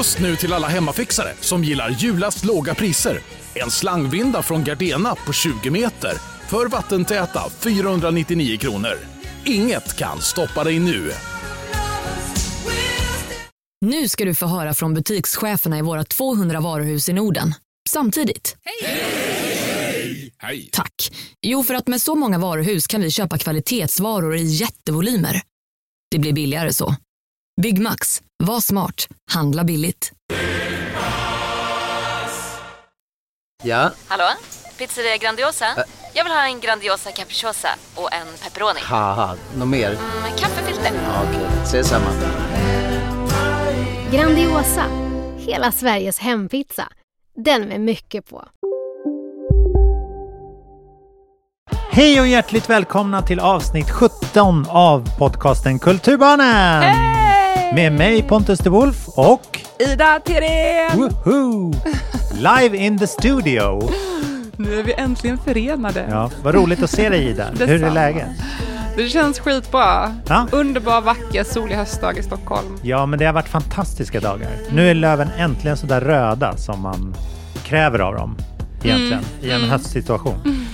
Just nu till alla hemmafixare som gillar julast låga priser. En slangvinda från Gardena på 20 meter för vattentäta 499 kronor. Inget kan stoppa dig nu. Nu ska du få höra från butikscheferna i våra 200 varuhus i Norden. Samtidigt. Hej! Tack. Jo, för att med så många varuhus kan vi köpa kvalitetsvaror i jättevolymer. Det blir billigare så. Byggmax. Var smart. Handla billigt. Ja, Hallå? Pizzeria Grandiosa? Jag vill ha en Grandiosa capriciosa och en pepperoni. något mer? Med kaffefilter. Ja, Okej, ses samma. Grandiosa, hela Sveriges hempizza. Den med mycket på. Hej och hjärtligt välkomna till avsnitt 17 av podcasten Kulturbarnen! Med mig Pontus de Wolf och Ida Tirén! Woohoo! Live in the studio! Nu är vi äntligen förenade. Ja, vad roligt att se dig Ida. Hur är läget? Det känns skitbra. Ja. Underbar, vacker, solig höstdag i Stockholm. Ja, men det har varit fantastiska dagar. Nu är löven äntligen så där röda som man kräver av dem egentligen i en höstsituation.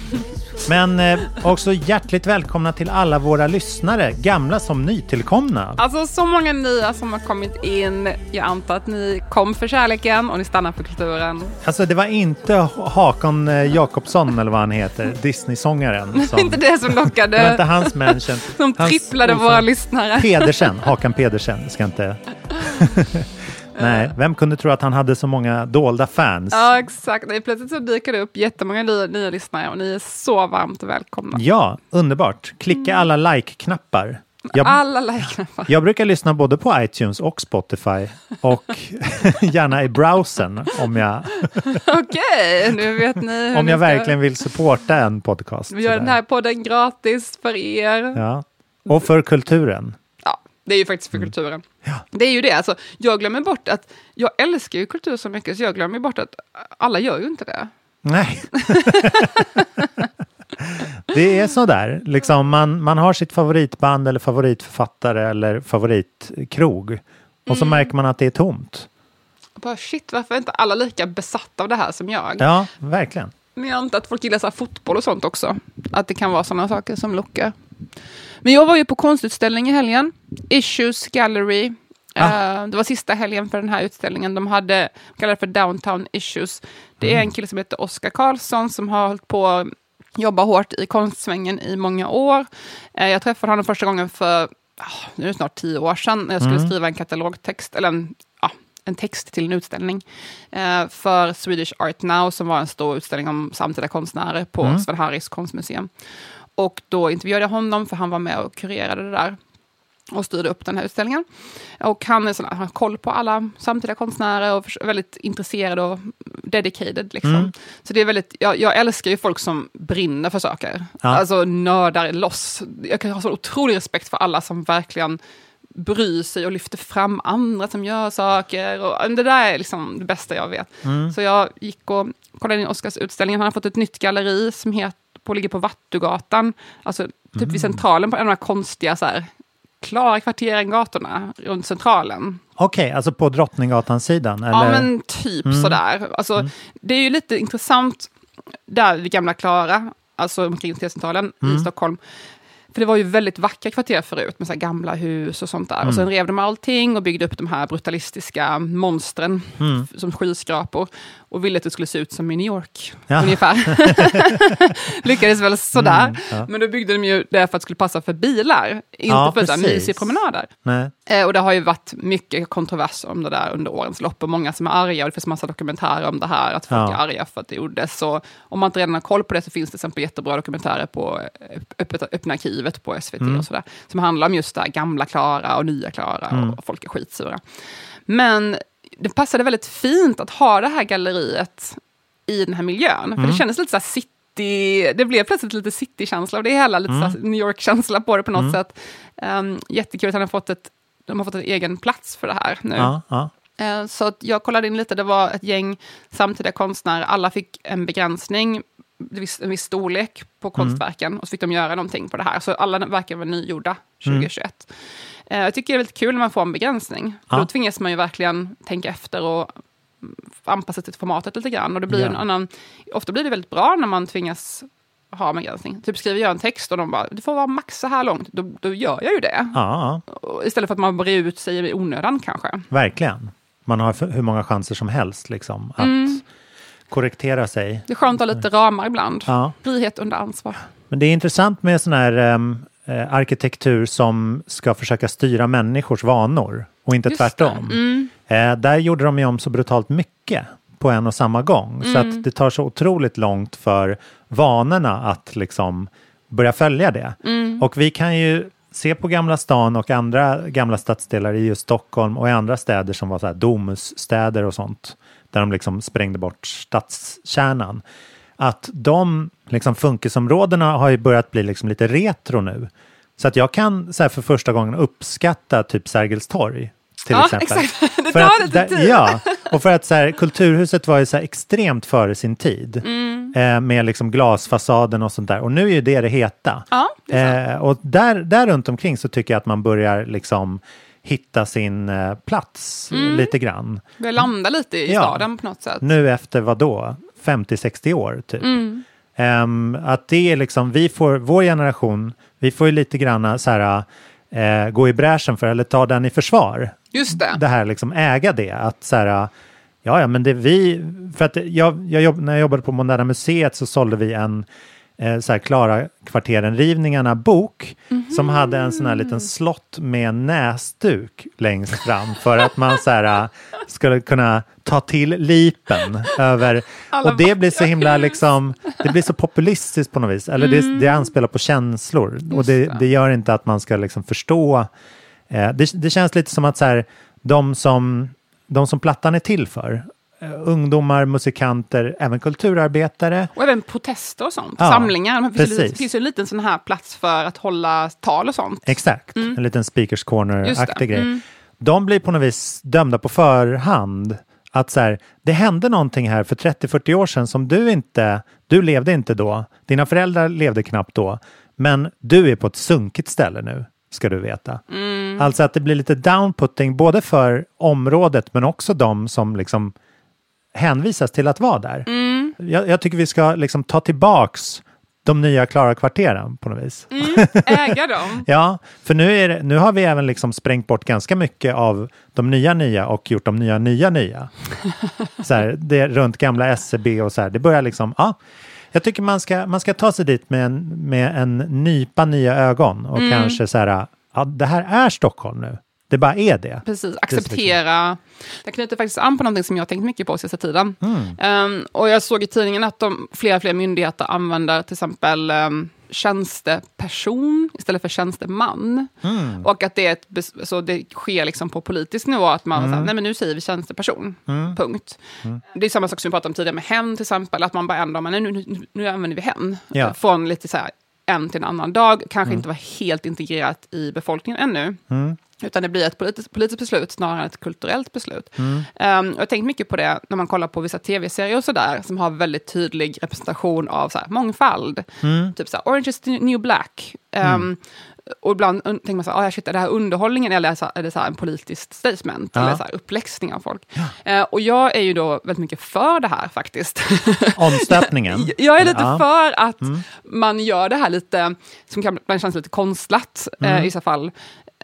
Men eh, också hjärtligt välkomna till alla våra lyssnare, gamla som nytillkomna. Alltså så många nya som har kommit in. Jag antar att ni kom för kärleken och ni stannar för kulturen. Alltså det var inte Hakon eh, Jakobsson eller vad han heter, Disney-sångaren. Som, inte det som det var inte lockade. hans mention. Som Hans tripplade ordförande. våra lyssnare. Pedersen, Hakan Pedersen, ska inte... Nej, vem kunde tro att han hade så många dolda fans? Ja, exakt. Nej, plötsligt så dyker det upp jättemånga nya, nya lyssnare och ni är så varmt välkomna. Ja, underbart. Klicka alla like-knappar. Jag, Alla like-knappar. jag brukar lyssna både på iTunes och Spotify och gärna i browsern om jag, Okej, nu vet ni hur om jag verkligen vill supporta en podcast. Vi gör den sådär. här podden gratis för er. Ja. Och för kulturen. Ja, det är ju faktiskt för kulturen. Det är ju det, alltså, jag glömmer bort att jag älskar ju kultur så mycket så jag glömmer bort att alla gör ju inte det. Nej. det är så där. Liksom man, man har sitt favoritband eller favoritförfattare eller favoritkrog. Och så märker man att det är tomt. Bara shit, varför är inte alla lika besatta av det här som jag? Ja, verkligen. Men jag antar att folk gillar så fotboll och sånt också. Att det kan vara sådana saker som lockar. Men jag var ju på konstutställning i helgen. Issues Gallery. Eh, det var sista helgen för den här utställningen. De hade, de kallar för Downtown Issues. Det är en kille som heter Oskar Karlsson som har hållit på att jobba hårt i konstsvängen i många år. Eh, jag träffade honom första gången för, ah, nu är det snart tio år sedan, när jag skulle skriva en katalogtext, eller en, ja, en text till en utställning eh, för Swedish Art Now, som var en stor utställning om samtida konstnärer på Sven Harris konstmuseum. Och då intervjuade jag honom, för han var med och kurerade det där och styrde upp den här utställningen. Och han är sån, har koll på alla samtida konstnärer och förs- väldigt intresserad och dedicated. Liksom. Så det är väldigt, jag, jag älskar ju folk som brinner för saker. Ja. Alltså nördar loss. Jag kan ha så otrolig respekt för alla som verkligen bryr sig och lyfter fram andra som gör saker. Och det där är liksom det bästa jag vet. Så jag gick och kollade in Oscars utställning. Han har fått ett nytt galleri som heter, på, ligger på Vattugatan. Alltså typ vid centralen på en av de här konstiga så här, klara kvarteren, gatorna runt centralen. Okej, alltså på Drottninggatan-sidan? Eller? Ja, men typ sådär. Alltså, Det är ju lite intressant där vid Gamla Klara, alltså omkring T-centralen i Stockholm. För det var ju väldigt vackra kvarter förut med så gamla hus och sånt där. Och sen rev de allting och byggde upp de här brutalistiska monstren som skyskrapor. Och ville att det skulle se ut som i New York, Ja. ungefär. Lyckades väl sådär. Mm, ja. Men då byggde de ju det för att det skulle passa för bilar, inte Ja, för så precis. mysiga promenader. Eh, och det har ju varit mycket kontrovers om det där under årens lopp och många som är arga och det finns massa dokumentärer om det här, att folk Ja. är arga för att det gjordes. Och om man inte redan har koll på det så finns det till exempel jättebra dokumentärer på eh, öppet, Öppna arkivet på SVT Mm. och sådär, som handlar om just det här gamla Klara och nya Klara och folk är skitsura. Men det passade väldigt fint att ha det här galleriet i den här miljön, för det kändes lite så city det blev plötsligt lite city-känsla av det hela, lite så här New York-känsla på det på något sätt. Um, jättekul att han har fått ett, de har fått en egen plats för det här nu. Ja, ja. Eh, Så jag kollade in lite, det var ett gäng samtida konstnärer, alla fick en begränsning viss, en viss storlek på konstverken och så fick de göra någonting på det här. Så alla verken var nygjorda 2021. Eh, jag tycker det är väldigt kul när man får en begränsning. Ja. Då tvingas man ju verkligen tänka efter och mm, anpassa sig till formatet lite grann. Och det blir Ja. en annan, ofta blir det väldigt bra när man tvingas ha en begränsning. Typ skriver jag en text och de bara, du får vara max så här långt. Då, då gör jag ju det. Ja, Istället för att man brer ut sig i onödan kanske. verkligen. Man har hur många chanser som helst liksom, att Mm. Korrektera sig. Det är skönt att ha lite ramar ibland. Ja. Frihet under ansvar. Men det är intressant med sån här eh, arkitektur som ska försöka styra människors vanor och inte Just tvärtom. Mm. Eh, där gjorde de ju om så brutalt mycket på en och samma gång. Så Mm. att det tar så otroligt långt för vanorna att liksom börja följa det. Mm. Och vi kan ju se på Gamla stan och andra gamla stadsdelar i just Stockholm och i andra städer som var så här domusstäder och sånt. Där de liksom sprängde bort stadskärnan. Att de liksom funkisområdena har ju börjat bli liksom lite retro nu. Så att jag kan så här för första gången uppskatta typ Sergels torg. Till Ja, exempel. exakt. Det För tar att lite tid. Ja, och för att så här, Kulturhuset var ju så här extremt före sin tid. Mm. Eh, med liksom glasfasaden och sånt där. Och nu är ju det det heta. Ja, det. Eh, och där, där runt omkring så tycker jag att man börjar liksom hitta sin eh, plats Mm. lite grann. Vi landar lite i Ja. staden på något sätt. Nu efter vad då? 50-60 år typ. Mm. Ehm, att det är liksom, vi får, vår generation, vi får ju lite grann så här, eh, gå i bräschen för, eller ta den i försvar. Just det. Det här liksom äga det, att så här, ja, ja, men det vi, för att jag, jag jobb, när jag jobbade på Moderna Museet så sålde vi en eh, så här Klara kvarteren-rivningarna bok som hade en sån här liten slott med näsduk längst fram för att man så här eh, skulle kunna ta till lipen över. Alla och det blir så himla liksom det blir så populistiskt på något vis. Eller det, det anspelar på känslor. Och det, det. gör inte att man ska liksom förstå eh, det, det känns lite som att så här, de som de som plattan är till för ungdomar, musikanter, även kulturarbetare Och även protester och sånt. Ja, Samlingar. Det finns, precis. finns ju en liten sån här plats för att hålla tal och sånt. Exakt, en liten speakers corner-aktig grej. Mm. De blir på något vis dömda på förhand. Att så här, det hände någonting här för 30-40 år sedan som du inte, du levde inte då, dina föräldrar levde knappt då, men du är på ett sunkigt ställe nu, ska du veta. Mm. Alltså att det blir lite downputting både för området men också de som liksom hänvisas till att vara där. Mm. Jag, jag tycker vi ska liksom ta tillbaks de nya Klara-kvarteren på något vis. Mm. Äga dem. Ja, för nu, är det, nu har vi även liksom sprängt bort ganska mycket av de nya nya och gjort de nya nya nya. Så här, det runt gamla SCB och så här. Det börjar liksom, ja. Jag tycker man ska, man ska ta sig dit med en, med en nypa nya ögon och kanske så här, ja det här är Stockholm nu. Det bara är det. Precis, acceptera. Jag knyter faktiskt an på någonting som jag har tänkt mycket på sista tiden. Um, och jag såg i tidningen att de, fler och fler myndigheter använder till exempel um, tjänsteperson istället för tjänsteman. Och att det, är ett, så det sker liksom på politisk nivå, att man säger, nej men nu säger vi tjänsteperson, punkt. Det är samma sak som vi pratade om tidigare med hen till exempel, att man bara ändrar, nu, nu, nu använder vi hen. Ja. Från lite så här, en till en annan dag, kanske inte var helt integrerat i befolkningen ännu. Utan det blir ett politiskt, politiskt beslut snarare än ett kulturellt beslut. Um, och jag har tänkt mycket på det när man kollar på vissa tv-serier och sådär, som har väldigt tydlig representation av så här, mångfald. Typ så här, Orange is the new black. Um, Och ibland tänker man så här, ah, shit, är det här underhållningen eller är det, så är det så en politisk statement? Ja. Eller så här uppläxning av folk? Eh, och jag är ju då väldigt mycket för det här faktiskt. Omstöpningen. Jag är lite Ja. för att man gör det här lite, som kan ibland kännas lite konstlat eh, i vissa fall.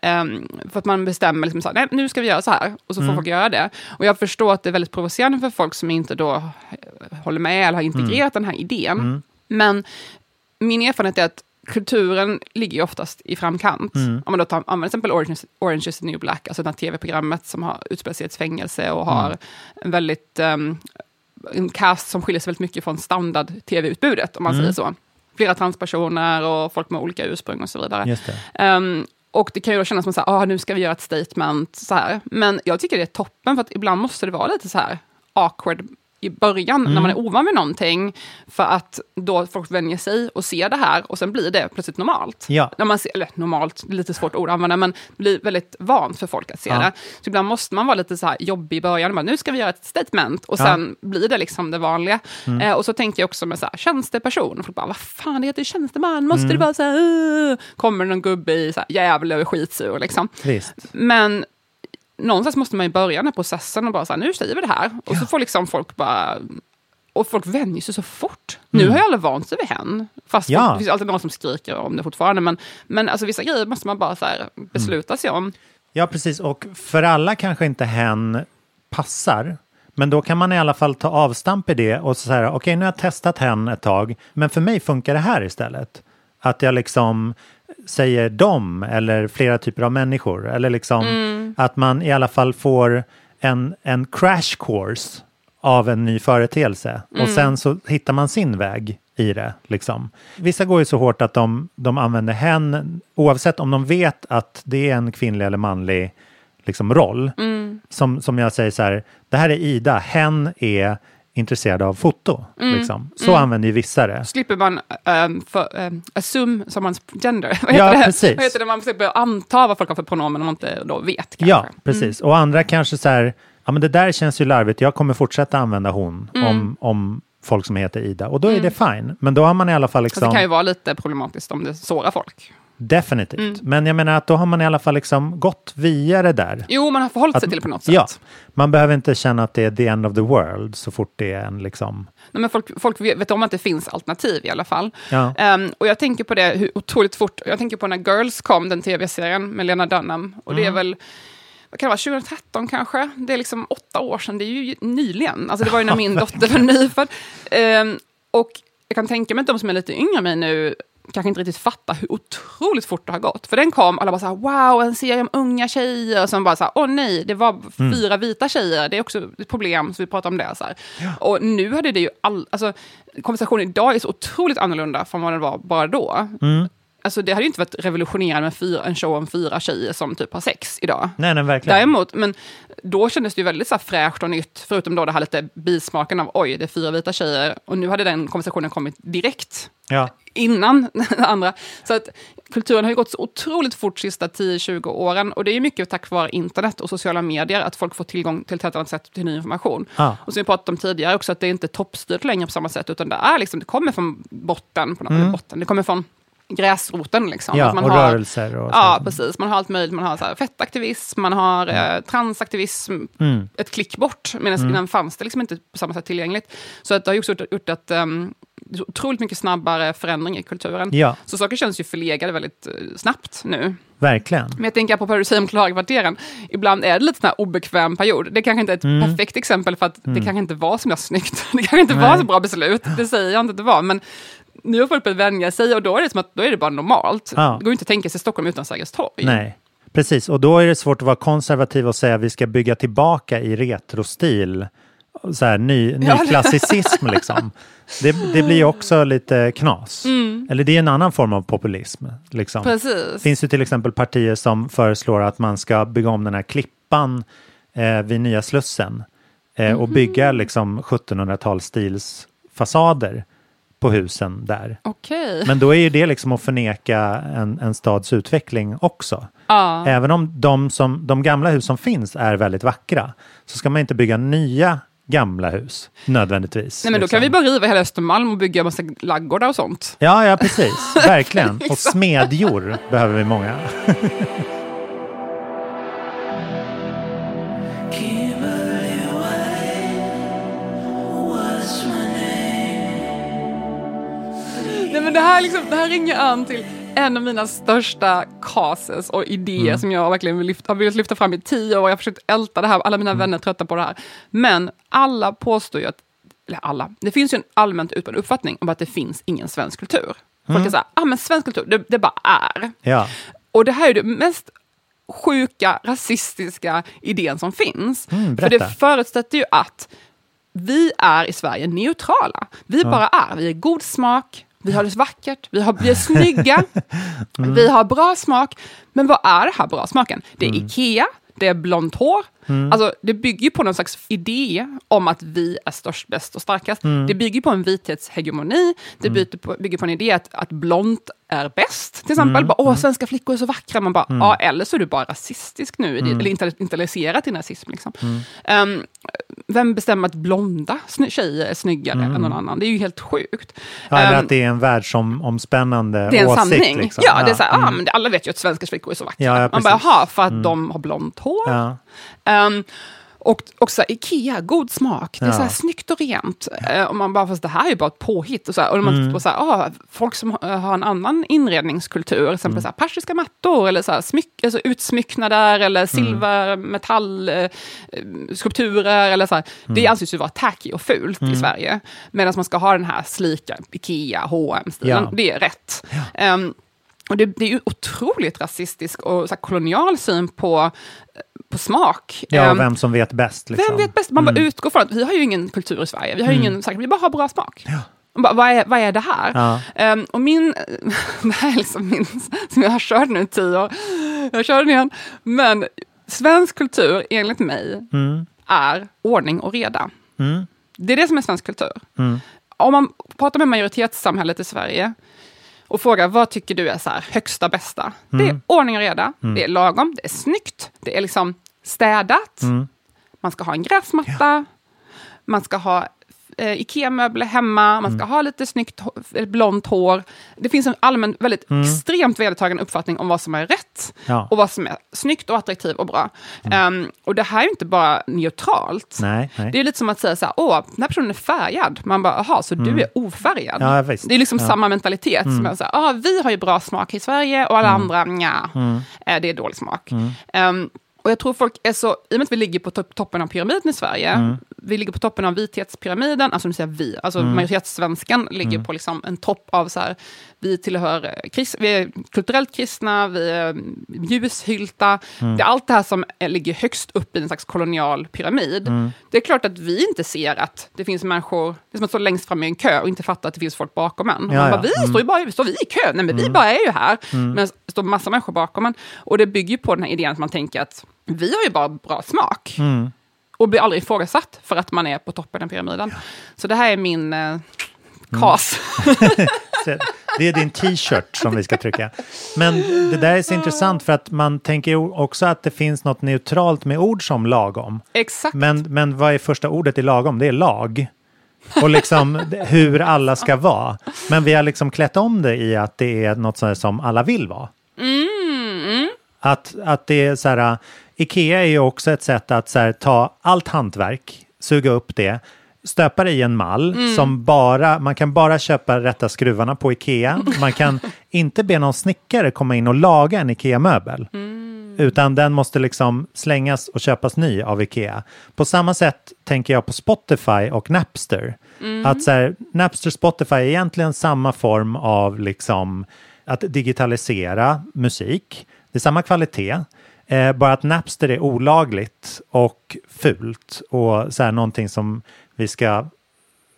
Ehm, för att man bestämmer, liksom så här, nej, nu ska vi göra så här, och så får folk göra det. Och jag förstår att det är väldigt provocerande för folk som inte då eh, håller med eller har integrerat den här idén. Men min erfarenhet är att kulturen ligger ju oftast i framkant. Om man då tar, använder till exempel Orange, Orange is the new black, alltså det här tv-programmet som har utspelat sig i ett fängelse och har en väldigt um, en cast som skiljer sig väldigt mycket från standard-tv-utbudet, om man säger så. Flera transpersoner och folk med olika ursprung och så vidare. Det. Ehm, och det kan ju då kännas som att ah, nu ska vi göra ett statement. Så här. Men jag tycker det är toppen, för att ibland måste det vara lite så här awkward i början, när Mm. man är ovan vid någonting, för att då folk vänjer sig och ser det här och sen blir det plötsligt normalt. Ja. När man ser, eller normalt, det är lite svårt ord att använda, men det blir väldigt vant för folk att se Ja. det. Så ibland måste man vara lite så här jobbig i början, bara, nu ska vi göra ett statement, och Ja. Mm. sen blir det liksom det vanliga. Eh, och så tänker jag också med så här, tjänsteperson, folk bara, vad fan, det heter tjänsteman, måste Mm. det vara så här, uh? kommer någon gubbe i så här, jävla och skitsur liksom. Visst. Men någonstans måste man ju börja den här processen och bara så här, nu säger vi det här. Och så får liksom folk bara... Och folk vänjer sig så fort. Nu har ju alla vant sig vid hen. Fast Mm. Ja. det finns alltid någon som skriker om det fortfarande. Men, men alltså, vissa grejer måste man bara så här, besluta sig om. Ja, precis. Och för alla kanske inte hen passar. Men då kan man i alla fall ta avstamp i det och så säga, okej nu har jag testat hen ett tag, men för mig funkar det här istället. Att jag liksom säger dem eller flera typer av människor. Eller liksom att man i alla fall får en, en crash course av en ny företeelse. Och sen så hittar man sin väg i det. Liksom. Vissa går ju så hårt att de, de använder hen, oavsett om de vet att det är en kvinnlig eller manlig liksom, roll. Som, som jag säger så här, det här är Ida, hen är intresserad av foto. Liksom. Så använder ju vissa det. slipper man um, för, um, assume someone's gender. Vad Ja, heter det? precis. Vad heter det? Man slipper anta vad folk har för pronomen om man inte då vet. Kanske. Ja, precis. Och andra kanske så här, ja men det där känns ju larvigt, jag kommer fortsätta använda hon om, om folk som heter Ida. Och då är det fine. Men då har man i alla fall Fast liksom... det kan ju vara lite problematiskt om det sårar folk. Definitivt. Mm. Men jag menar att då har man i alla fall liksom gått via det där. Jo, man har förhållit sig Att- till det på något sätt. Ja, man behöver inte känna att det är the end of the world så fort det är en liksom... Nej, men folk, folk vet om att det finns alternativ i alla fall. Ja. Ehm, och jag tänker på det hur otroligt fort. Jag tänker på när Girls kom, den tv-serien med Lena Dunham. Och Mm. det är väl, vad kan det vara, 2013 kanske? Det är liksom åtta år sedan, det är ju nyligen. Alltså det var ju när min dotter var nyfödd. Ehm, och jag kan tänka mig att de som är lite yngre än mig nu kanske inte riktigt fattar hur otroligt fort det har gått. För den kom, alla bara så här, wow, en serie om unga tjejer. Och sen bara så här, åh nej, det var Mm. fyra vita tjejer. Det är också ett problem, så vi pratar om det. Så här. Och nu hade det ju all, alltså, konversationen idag är så otroligt annorlunda från vad den var bara då. Mm. Alltså det hade ju inte varit revolutionerande med fyra, en show om fyra tjejer som typ har sex idag. Nej, nej, verkligen. Däremot, men då kändes det ju väldigt så fräscht och nytt, förutom då det här lite bismaken av oj, det är fyra vita tjejer. Och nu hade den konversationen kommit direkt Ja. innan det andra. Så att kulturen har ju gått så otroligt fort sista 10-20 åren. Och det är mycket tack vare internet och sociala medier, att folk får tillgång till ett helt annat sätt till ny information. Ja. Och som vi pratade om tidigare också, att det är inte toppstyrt längre på samma sätt, utan det, är liksom, det kommer från botten, på något, eller botten, det kommer från gräsroten. Liksom. Mm. Ja, man och har, rörelser och Ja, så. precis. Man har allt möjligt. Man har så här fettaktivism, man har eh, transaktivism, Mm. ett klick bort. Medan innan fanns det liksom inte på samma sätt tillgängligt. Så att det har ju också gjort, gjort att um, otroligt mycket snabbare förändring i kulturen. Ja, Så saker känns ju förlegade väldigt eh, snabbt nu. verkligen. Men jag tänker på vad du säger om Klarkvarteren. Ibland är det lite sån här obekväm period. Det kanske inte är ett Mm. perfekt exempel för att det kanske inte var så snyggt. Det kanske inte var Nej. så bra beslut. Det säger jag inte att det var. Men nu har folk börjat vänja sig och då är det som att då är det bara normalt. Ja. Det går inte att tänka sig Stockholm utan Sergels torg. Nej, precis. Och då är det svårt att vara konservativ och säga att vi ska bygga tillbaka i retrostil. Så här, ny, ny klassicism liksom. Det, det blir ju också lite knas. Eller det är en annan form av populism. Liksom. Precis. Det finns ju till exempel partier som föreslår att man ska bygga om den här klippan eh, vid Nya Slussen eh, och bygga liksom 1700-talsstils fasader på husen där. Okej. Men då är ju det liksom att förneka en, en stads utveckling också. Ja. Även om de, som, de gamla hus som finns är väldigt vackra så ska man inte bygga nya gamla hus nödvändigtvis. Nej, men då liksom. kan vi bara riva hela Östermalm och bygga massa laggårdar och sånt. Ja, ja precis. Verkligen. Och smedjor behöver vi många. men det, här liksom, det här ringer an till en av mina största cases och idéer som jag verkligen vill lyfta, har velat lyfta fram i tio år. Jag har försökt älta det här, alla mina vänner är trötta på det här. Men alla påstår ju att, eller alla, det finns ju en allmänt utbredd uppfattning om att det finns ingen svensk kultur. Folk är såhär, ah men svensk kultur, det, det bara är. Ja, Och det här är det mest sjuka, rasistiska idén som finns. Mm, För det förutsätter ju att vi är i Sverige neutrala. Vi bara är. Vi är god smak, vi har det vackert, vi, har, vi är snygga, Mm. vi har bra smak. Men vad är det här bra smaken? Det är Ikea, det är blont hår. Mm. Alltså, det bygger ju på någon slags idé om att vi är störst, bäst och starkast. Mm. Det bygger på en vithetshegemoni, det bygger på, bygger på en idé att, att blont är bäst. Till exempel, Mm. bara, åh, svenska flickor är så vackra. Man bara, ja, eller så är du bara rasistisk nu, Mm. eller inte internaliserat i rasism. Liksom. Ehm, vem bestämmer att blonda tjejer är snyggare än någon annan? Det är ju helt sjukt. Mm. Ja, eller Ehm, att det är en världsomspännande det är en åsikt. sanning. Liksom. Ja, det är så här, ah, men alla vet ju att svenska flickor är så vackra. Ja, ja, Man bara. Mm. jaha, för att de har blont hår? Ja. Ehm, och också Ikea, god smak. Det är Ja. så här snyggt och rent. Eh, och man bara, fast det här är ju bara ett påhitt. Och så här, och man, Mm. och så här, ah, folk som har, har en annan inredningskultur, till exempel så här, persiska mattor, eller så här, smyck, alltså utsmycknader, eller Mm. silver, metall, eh, eh, skulpturer, eller så här. Mm. Det anses ju vara tacky och fult i Sverige. Medan man ska ha den här slika Ikea, hm stilen Ja. det är rätt. Ehm, och det, det är ju otroligt rasistisk och så kolonial syn på, på smak. Ja, Ehm, vem som vet bäst. Liksom. vem vet bäst? Man bara utgår från att vi har ju ingen kultur i Sverige. Vi har ju ingen, vi bara har bra smak. Ja. Bara, vad, är, vad är det här? Ja. Ehm, och min, det här är liksom min, som jag har kört nu i tio år. Jag kör den igen. Men svensk kultur, enligt mig, Mm. är ordning och reda. Mm. Det är det som är svensk kultur. Mm. Om man pratar med majoritetssamhället i Sverige och frågar vad tycker du är så här högsta bästa? Det är Mm. ordning och reda, det är lagom, det är snyggt, det är liksom städat, Mm. man ska ha en gräsmatta, man ska ha eh, Ikea-möbler hemma, man Mm. ska ha lite snyggt eller blont hår. Det finns en allmän, väldigt extremt vedertagen uppfattning om vad som är rätt Mm. Ja. och vad som är snyggt och attraktivt och bra. Ehm, och det här är inte bara neutralt. Nej, nej. Det är lite som att säga så här, åh, den här personen är färgad. Man bara, jaha, så du är ofärgad? Mm. Ja. Det är liksom Ja. samma mentalitet. Som är så här, ah, vi har ju bra smak i Sverige och alla Mm. andra, nja, eh, det är dålig smak. Ehm, och jag tror folk är så, i och med att vi ligger på topp- toppen av pyramiden i Sverige, Mm. vi ligger på toppen av vithetspyramiden, alltså nu säger vi, alltså Mm. majoritetssvenskan ligger på liksom en topp av så här, vi tillhör, eh, krist, vi är kulturellt kristna, vi är mm, ljushylta, Mm. det är allt det här som är, ligger högst upp i en slags kolonial pyramid. Mm. Det är klart att vi inte ser att det finns människor, det är som att stå längst fram i en kö och inte fatta att det finns folk bakom en. Ja, ja. bara, vi står ju bara står vi i kö, nej men vi bara är ju här. Men det står massa människor bakom en. Och det bygger ju på den här idén att man tänker att vi har ju bara bra smak. Och blir aldrig ifrågasatt för att man är på toppen av pyramiden. Så det här är min eh, kas. Så Det är din t-shirt som vi ska trycka. Men det där är så intressant för att man tänker också att det finns något neutralt med ord som lagom. Exakt. Men, men vad är första ordet i lagom? Det är lag. Och liksom hur alla ska vara. Men vi har liksom klätt om det i att det är något sånt som alla vill vara. Att, att det är så här, Ikea är ju också ett sätt att så här, ta allt hantverk, suga upp det, stöpa det i en mall som bara, man kan bara köpa rätta skruvarna på Ikea. Man kan inte be någon snickare komma in och laga en Ikea-möbel. Utan den måste liksom slängas och köpas ny av Ikea. På samma sätt tänker jag på Spotify och Napster. Att så här, Napster Spotify är egentligen samma form av liksom att digitalisera musik. Det är samma kvalitet. Eh, bara att Napster är olagligt och fult och så här, någonting som vi ska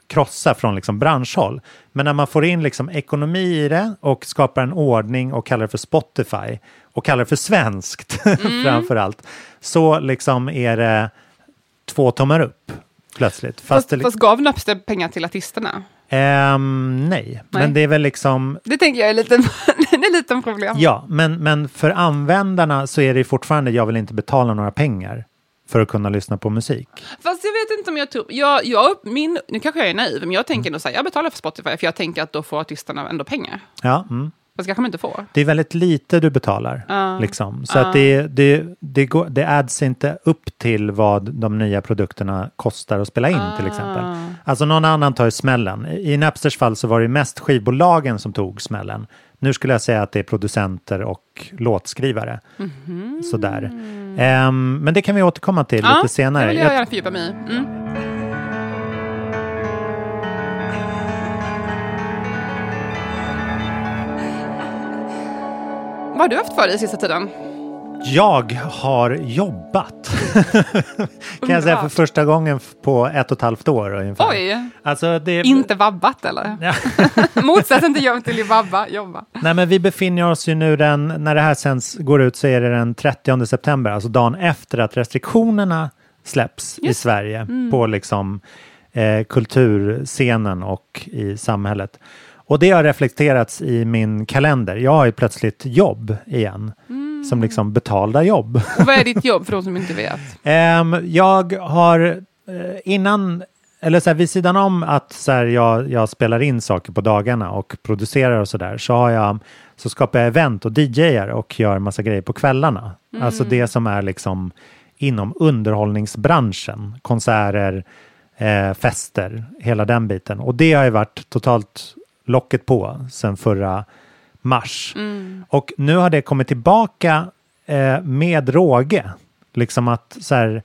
krossa från liksom branschhåll. Men när man får in liksom ekonomi i det och skapar en ordning och kallar det för Spotify och kallar det för svenskt framför allt, så liksom är det två tummar upp plötsligt. Fast, Fast, det, fast gav Napster pengar till artisterna? Ehm, nej. men det är väl liksom Det tänker jag är lite, en problem. Ja, men, men för användarna så är det fortfarande, jag vill inte betala några pengar för att kunna lyssna på musik. Fast jag vet inte om jag tror... Jag, jag, min, nu kanske jag är naiv, men jag tänker ändå säga jag betalar för Spotify, för jag tänker att då får artisterna ändå pengar. Ja, mm. Fast kanske de inte får. Det är väldigt lite du betalar. Ja. Liksom. Så Ja. att det, det, det, går, det adds inte upp till vad de nya produkterna kostar att spela in till exempel. Ah. Alltså någon annan tar ju smällen. I Napsters fall så var det mest skivbolagen som tog smällen. Nu skulle jag säga att det är producenter och låtskrivare. Mhm. Sådär. Ehm, men det kan vi återkomma till lite senare. det vill jag gärna fördjupa mig i. Mm. Vad har du haft för dig sista tiden? Jag har jobbat. kan jag säga för första gången på ett och ett halvt år ungefär. Oj! Alltså det... Inte vabbat eller? Ja. Motsatsen till jobb till vabba, jobba. Nej men vi befinner oss ju nu den, när det här sänds går ut så är det den 30 september, alltså dagen efter att restriktionerna släpps i Sverige på liksom eh, kulturscenen och i samhället. Och det har reflekterats i min kalender. Jag har ju plötsligt jobb igen, som liksom betalda jobb. Och vad är ditt jobb för de som inte vet? Ehm, jag har eh, innan, eller så här, vid sidan om att så här, jag, jag spelar in saker på dagarna och producerar och sådär, så har jag så skapar jag event och DJar och gör massa grejer på kvällarna. Alltså det som är liksom inom underhållningsbranschen, konserter, eh, fester, hela den biten. Och det har ju varit totalt locket på sedan förra mars. Och nu har det kommit tillbaka eh, med råge. Liksom att så här,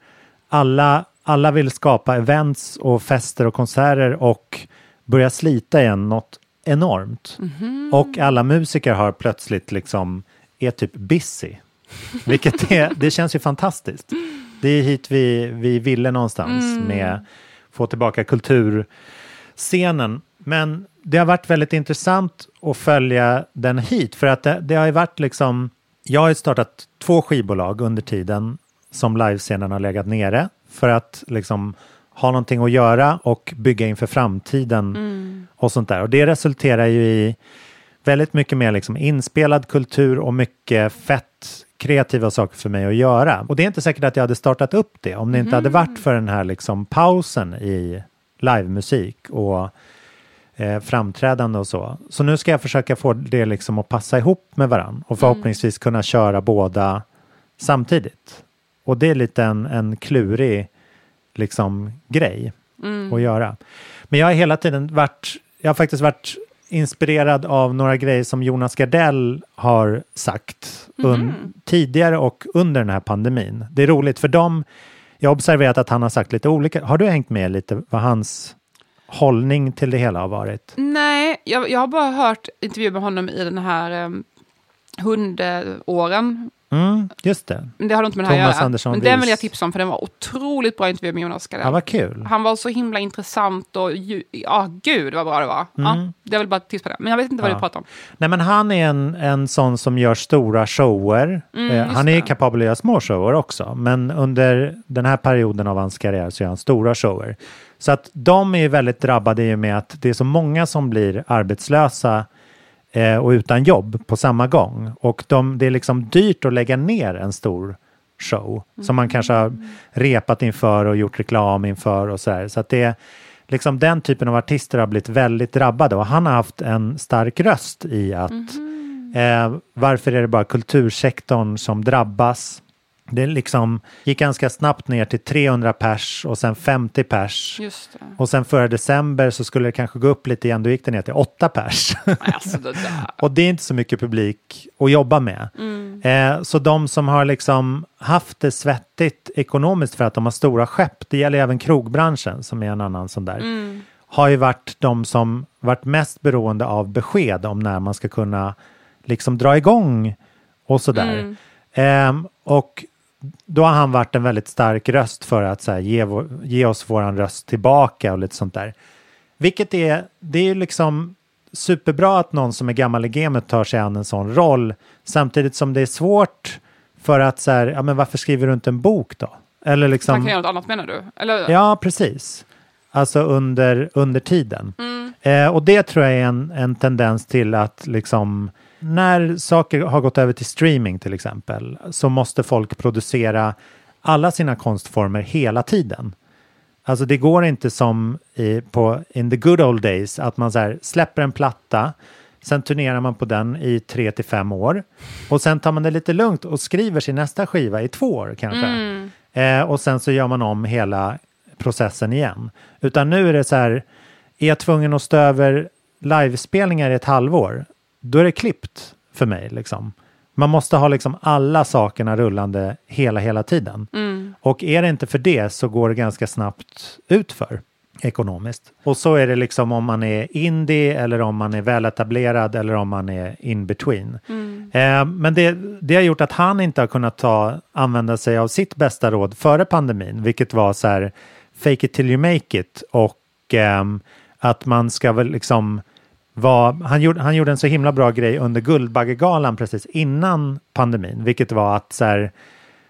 alla, alla vill skapa events och fester och konserter och börja slita igen något enormt. Och alla musiker har plötsligt liksom, är typ busy. Vilket är, det känns ju fantastiskt. Det är hit vi, vi ville någonstans med få tillbaka kulturscenen. Men det har varit väldigt intressant att följa den hit för att det, det har ju varit liksom, jag har ju startat två skivbolag under tiden som livescenen har legat nere för att liksom ha någonting att göra och bygga inför framtiden och sånt där. Och det resulterar ju i väldigt mycket mer liksom inspelad kultur och mycket fett kreativa saker för mig att göra. Och det är inte säkert att jag hade startat upp det om det inte hade varit för den här liksom pausen i livemusik och eh, framträdande och så. Så nu ska jag försöka få det liksom att passa ihop med varann och förhoppningsvis kunna köra båda samtidigt. Och det är lite en, en klurig liksom grej att göra. Men jag har hela tiden varit, jag har faktiskt varit inspirerad av några grejer som Jonas Gardell har sagt un, tidigare och under den här pandemin. Det är roligt för dem, jag har observerat att han har sagt lite olika, har du hängt med lite vad hans hållning till det hela har varit? Nej, jag, jag har bara hört intervjuer med honom i den här um, hundåren. Mm, just det. Men det har inte med det här Thomas att göra. Andersson Men den vill jag tipsa om för den var otroligt bra intervju med Jonas Gardell. Ja, vad kul. Han var så himla intressant och ju, ja, gud vad bra det var. Ja, jag vill bara tipsa på det. Men jag vet inte vad Mm. Ja. du pratar om. Nej, men han är en, en sån som gör stora shower. Mm, eh, han är det. kapabel att göra små shower också, men under den här perioden av hans karriär så gör han stora shower. Så att de är ju väldigt drabbade i och med att det är så många som blir arbetslösa eh, och utan jobb på samma gång. Och de, det är liksom dyrt att lägga ner en stor show som man kanske har repat inför och gjort reklam inför och så här. Så att det är liksom den typen av artister har blivit väldigt drabbade och han har haft en stark röst i att eh, varför är det bara kultursektorn som drabbas? Det liksom gick ganska snabbt ner till 300 pers och sen 50 pers. Och sen förra december så skulle det kanske gå upp lite igen, då gick det ner till 8 pers. Alltså, det. Och det är inte så mycket publik att jobba med. Eh, så de som har liksom haft det svettigt ekonomiskt för att de har stora skepp, det gäller även krogbranschen som är en annan sån där, har ju varit de som varit mest beroende av besked om när man ska kunna liksom dra igång och sådär. Ehm, och då har han varit en väldigt stark röst för att så här, ge, vår, ge oss våran röst tillbaka och lite sånt där. Vilket är, det är ju liksom superbra att någon som är gammal i gamet tar sig an en sån roll. Samtidigt som det är svårt för att så här, ja men varför skriver du inte en bok då? Eller Man liksom, kan göra något annat menar du? Eller? ja precis. Alltså under, under tiden. Eh, och det tror jag är en, en tendens till att liksom när saker har gått över till streaming till exempel så måste folk producera alla sina konstformer hela tiden. Alltså det går inte som i, på in the good old days att man så här släpper en platta, sen turnerar man på den i tre till fem år och sen tar man det lite lugnt och skriver sin nästa skiva i två år kanske. Eh, och sen så gör man om hela processen igen. Utan nu är det så här, är jag tvungen att stå över livespelningar i ett halvår, då är det klippt för mig. Liksom. Man måste ha liksom alla sakerna rullande hela, hela tiden. Och är det inte för det så går det ganska snabbt utför. ekonomiskt. Och så är det liksom om man är indie eller om man är väletablerad eller om man är in between. Eh, men det, det har gjort att han inte har kunnat ta, använda sig av sitt bästa råd före pandemin, vilket var så här fake it till you make it och ehm, att man ska väl liksom var, han, gjorde, han gjorde en så himla bra grej under Guldbaggegalan precis innan pandemin, vilket var att så här,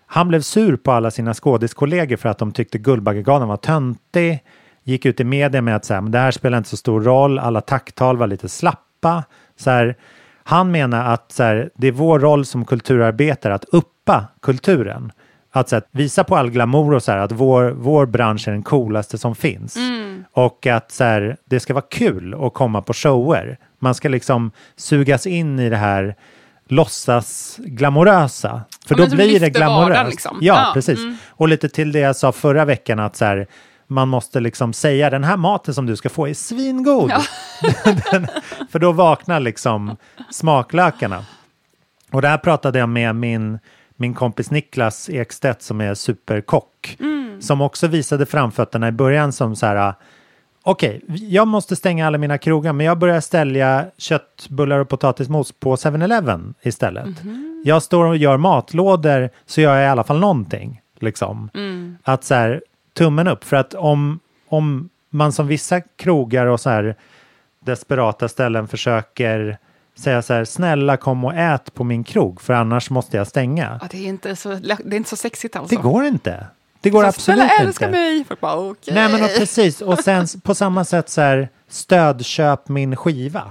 han blev sur på alla sina skådiskollegor för att de tyckte Guldbaggegalan var töntig. Gick ut i media med att så här, men det här spelar inte så stor roll, alla tacktal var lite slappa. Så här, han menar att så här, det är vår roll som kulturarbetare att uppa kulturen. Att så här, visa på all glamour och så här, att vår, vår bransch är den coolaste som finns. Mm. Och att så här, det ska vara kul att komma på shower. Man ska liksom sugas in i det här låtsas glamorösa. För Ja, då blir det glamoröst. vardagen, liksom. Ja, Ja, precis. mm. Och lite till det jag sa förra veckan att så här, man måste liksom säga den här maten som du ska få är svingod. Ja. den, för då vaknar liksom smaklökarna. Och där pratade jag med min, min kompis Niklas Ekstedt som är superkock. Som också visade framfötterna i början som så här Okej, jag måste stänga alla mina krogar men jag börjar ställa köttbullar och potatismos på 7-Eleven istället. Jag står och gör matlådor så gör jag i alla fall någonting. Liksom. Att så här, tummen upp. För att om, om man som vissa krogar och så här desperata ställen försöker säga så här, snälla kom och ät på min krog för annars måste jag stänga. Ja, det, är inte så, det är inte så sexigt alltså. Det går inte. Det går så, absolut Snälla inte. älska mig! Folk bara, okej. Nej men och precis, och sen på samma sätt så här, stödköp min skiva.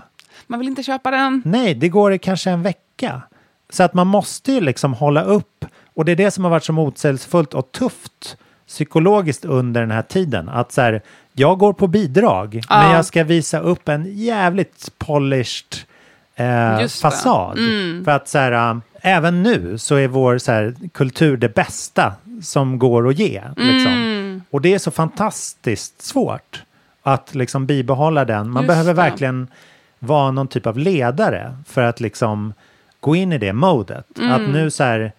Man vill inte köpa den. Nej, det går i kanske en vecka. Så att man måste ju liksom hålla upp, och det är det som har varit så motsägelsefullt och tufft psykologiskt under den här tiden. Att så här, jag går på bidrag, Ja. men jag ska visa upp en jävligt polished eh, fasad. Mm. För att så här, äh, även nu så är vår så här, kultur det bästa som går att ge. Liksom. Mm. Och det är så fantastiskt svårt att liksom bibehålla den. Man Just behöver det. verkligen vara någon typ av ledare för att liksom gå in i det modet. Mm. Att nu så här,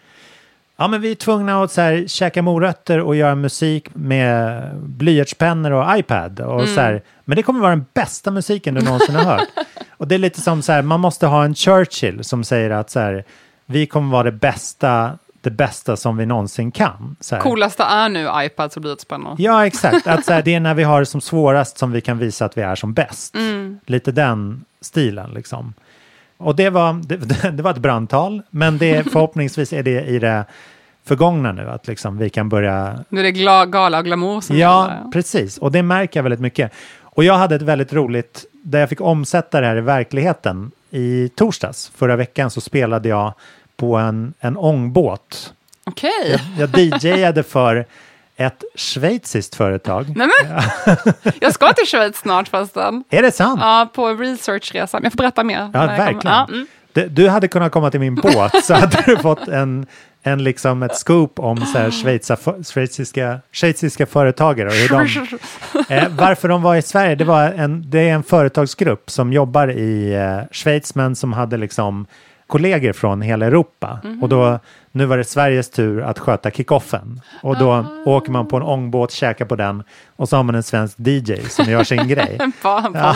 ja men vi är tvungna att så här, käka morötter och göra musik med blyertspennor och iPad. Och så här, men det kommer vara den bästa musiken du någonsin har hört. Och det är lite som så här, man måste ha en Churchill som säger att så här, vi kommer vara det bästa, det bästa som vi någonsin kan. Så här. Coolaste är nu iPads och blyertspennor. Ja, exakt. Att så här, det är när vi har det som svårast som vi kan visa att vi är som bäst. Lite den stilen liksom. Och det var, det, det var ett brandtal, men det, förhoppningsvis är det i det förgångna nu, att liksom vi kan börja... Nu är det gla, gala och glamour som Ja, gäller. precis. Och det märker jag väldigt mycket. Och jag hade ett väldigt roligt, där jag fick omsätta det här i verkligheten. I torsdags, förra veckan, så spelade jag på en, en ångbåt. Okej. Jag DJade för ett schweiziskt företag. Nej men, jag ska till Schweiz snart förresten. Är det sant? Ja, på researchresan. Jag får berätta mer. Ja, jag verkligen. Ja, mm. Du, du hade kunnat komma till min båt så hade du fått en, en liksom ett scoop om så här schweiza, schweiziska, schweiziska företagare och hur de, eh, varför de var i Sverige. Det, var en, det är en företagsgrupp som jobbar i eh, Schweiz men som hade liksom kollegor från hela Europa. Och då, nu var det Sveriges tur att sköta kickoffen. Och då åker man på en ångbåt, käkar på den och så har man en svensk DJ som gör sin grej. Fan.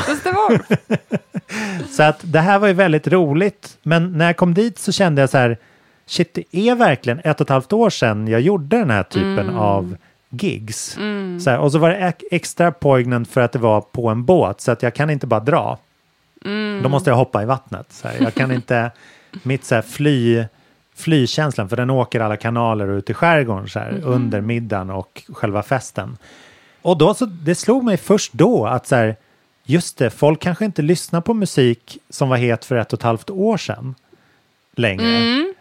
Så att det här var ju väldigt roligt. Men när jag kom dit så kände jag så här, shit, det är verkligen ett och ett halvt år sedan jag gjorde den här typen av gigs. Så här, och så var det ex- extra poignant för att det var på en båt, så att jag kan inte bara dra. Då måste jag hoppa i vattnet. Så här. Jag kan inte, mitt så här fly, flykänslan, för den åker alla kanaler ut i skärgården så här, under middagen och själva festen. Och då så, det slog mig först då att så här, just det, folk kanske inte lyssnar på musik som var het för ett och ett halvt år sedan längre.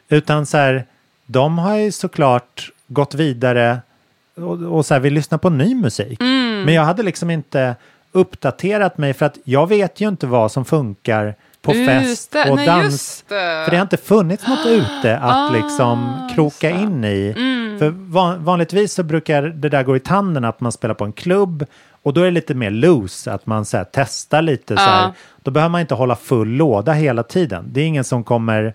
Utan så här, de har ju såklart gått vidare och, och så här, vill lyssna på ny musik. Men jag hade liksom inte uppdaterat mig för att jag vet ju inte vad som funkar på fest och nej, dans. det. För det har inte funnits något ute att Ah, liksom kroka in i. För van, vanligtvis så brukar det där gå i tanden att man spelar på en klubb och då är det lite mer loose, att man så här, testar lite. Så här. Ja. Då behöver man inte hålla full låda hela tiden. Det är ingen som kommer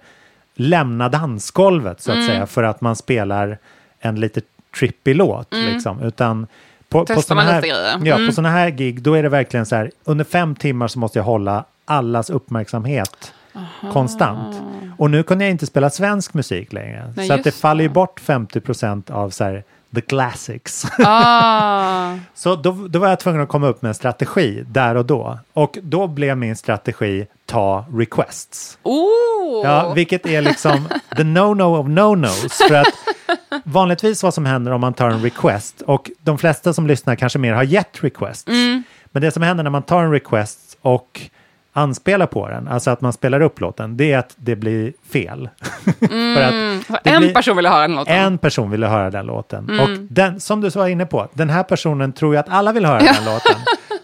lämna dansgolvet så att säga för att man spelar en lite trippy låt. Liksom. Utan på, Testar på såna man här. Ja, Mm. på sådana här gig, då är det verkligen så här, under fem timmar så måste jag hålla allas uppmärksamhet konstant. Och nu kunde jag inte spela svensk musik längre. Nej, så att det faller ju bort 50% av så här, the classics. Ah. Så då, då var jag tvungen att komma upp med en strategi där och då. Och då blev min strategi ta requests. Oh. Ja, vilket är liksom the no-no of no-nos. För att vanligtvis vad som händer om man tar en request, och de flesta som lyssnar kanske mer har gett requests. Mm. Men det som händer när man tar en request och anspelar på den, alltså att man spelar upp låten, det är att det blir fel. För att det en blir- person ville höra den låten. en person ville höra den låten. Mm. Och den, som du var inne på, den här personen tror ju att alla vill höra den låten.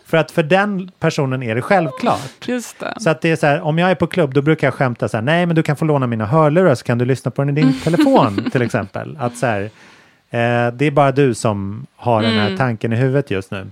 För att för den personen är det självklart. Just det. Så att det är så här, om jag är på klubb då brukar jag skämta så här, nej men du kan få låna mina hörlurar så kan du lyssna på den i din telefon till exempel. Att så här, eh, det är bara du som har den här tanken i huvudet just nu.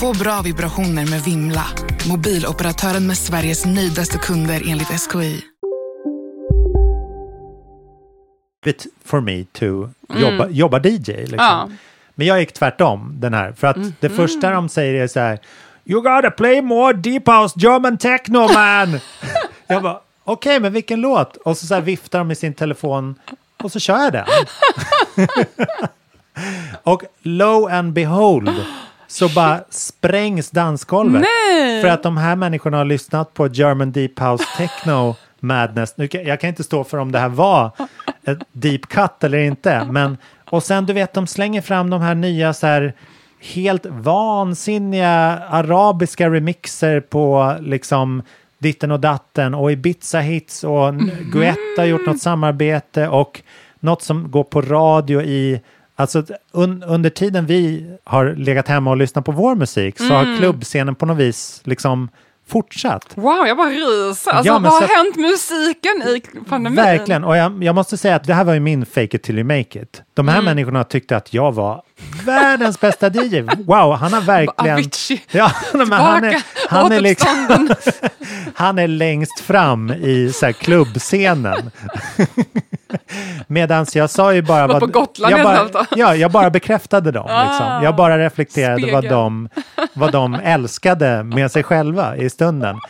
Få bra vibrationer med Vimla. Mobiloperatören med Sveriges nöjdaste kunder enligt SKI. bit for me to jobba, jobba DJ. Liksom. Mm. Ja. Men jag gick tvärtom den här. För att det Mm. första de säger är så här, You gotta play more deep house German techno man. jag bara, okej men vilken låt? Och så, så här viftar de med sin telefon och så kör jag den. och lo and behold så bara sprängs dansgolvet. Nej! För att de här människorna har lyssnat på German Deep House Techno Madness. Nu, jag kan inte stå för om det här var ett deep cut eller inte. Men, och sen du vet, de slänger fram de här nya så här helt vansinniga arabiska remixer på liksom ditten och datten och Ibiza hits och Guetta har gjort något samarbete och något som går på radio i Alltså un, under tiden vi har legat hemma och lyssnat på vår musik så har klubbscenen på något vis liksom fortsatt. Wow, jag bara ryser. Alltså, Ja, vad har så- hänt musiken i pandemin? Verkligen, och jag, jag måste säga att det här var ju min fake it till you make it. De här människorna tyckte att jag var världens bästa DJ. Wow, han har verkligen... Avicii. Ja, men han är, han, är liksom, han är längst fram i så här, klubbscenen. Medan jag sa ju bara... Var på Gotland jag bara. Ja, jag bara bekräftade dem. Liksom. Ah, Jag bara reflekterade vad de, vad de älskade med sig själva i stunden.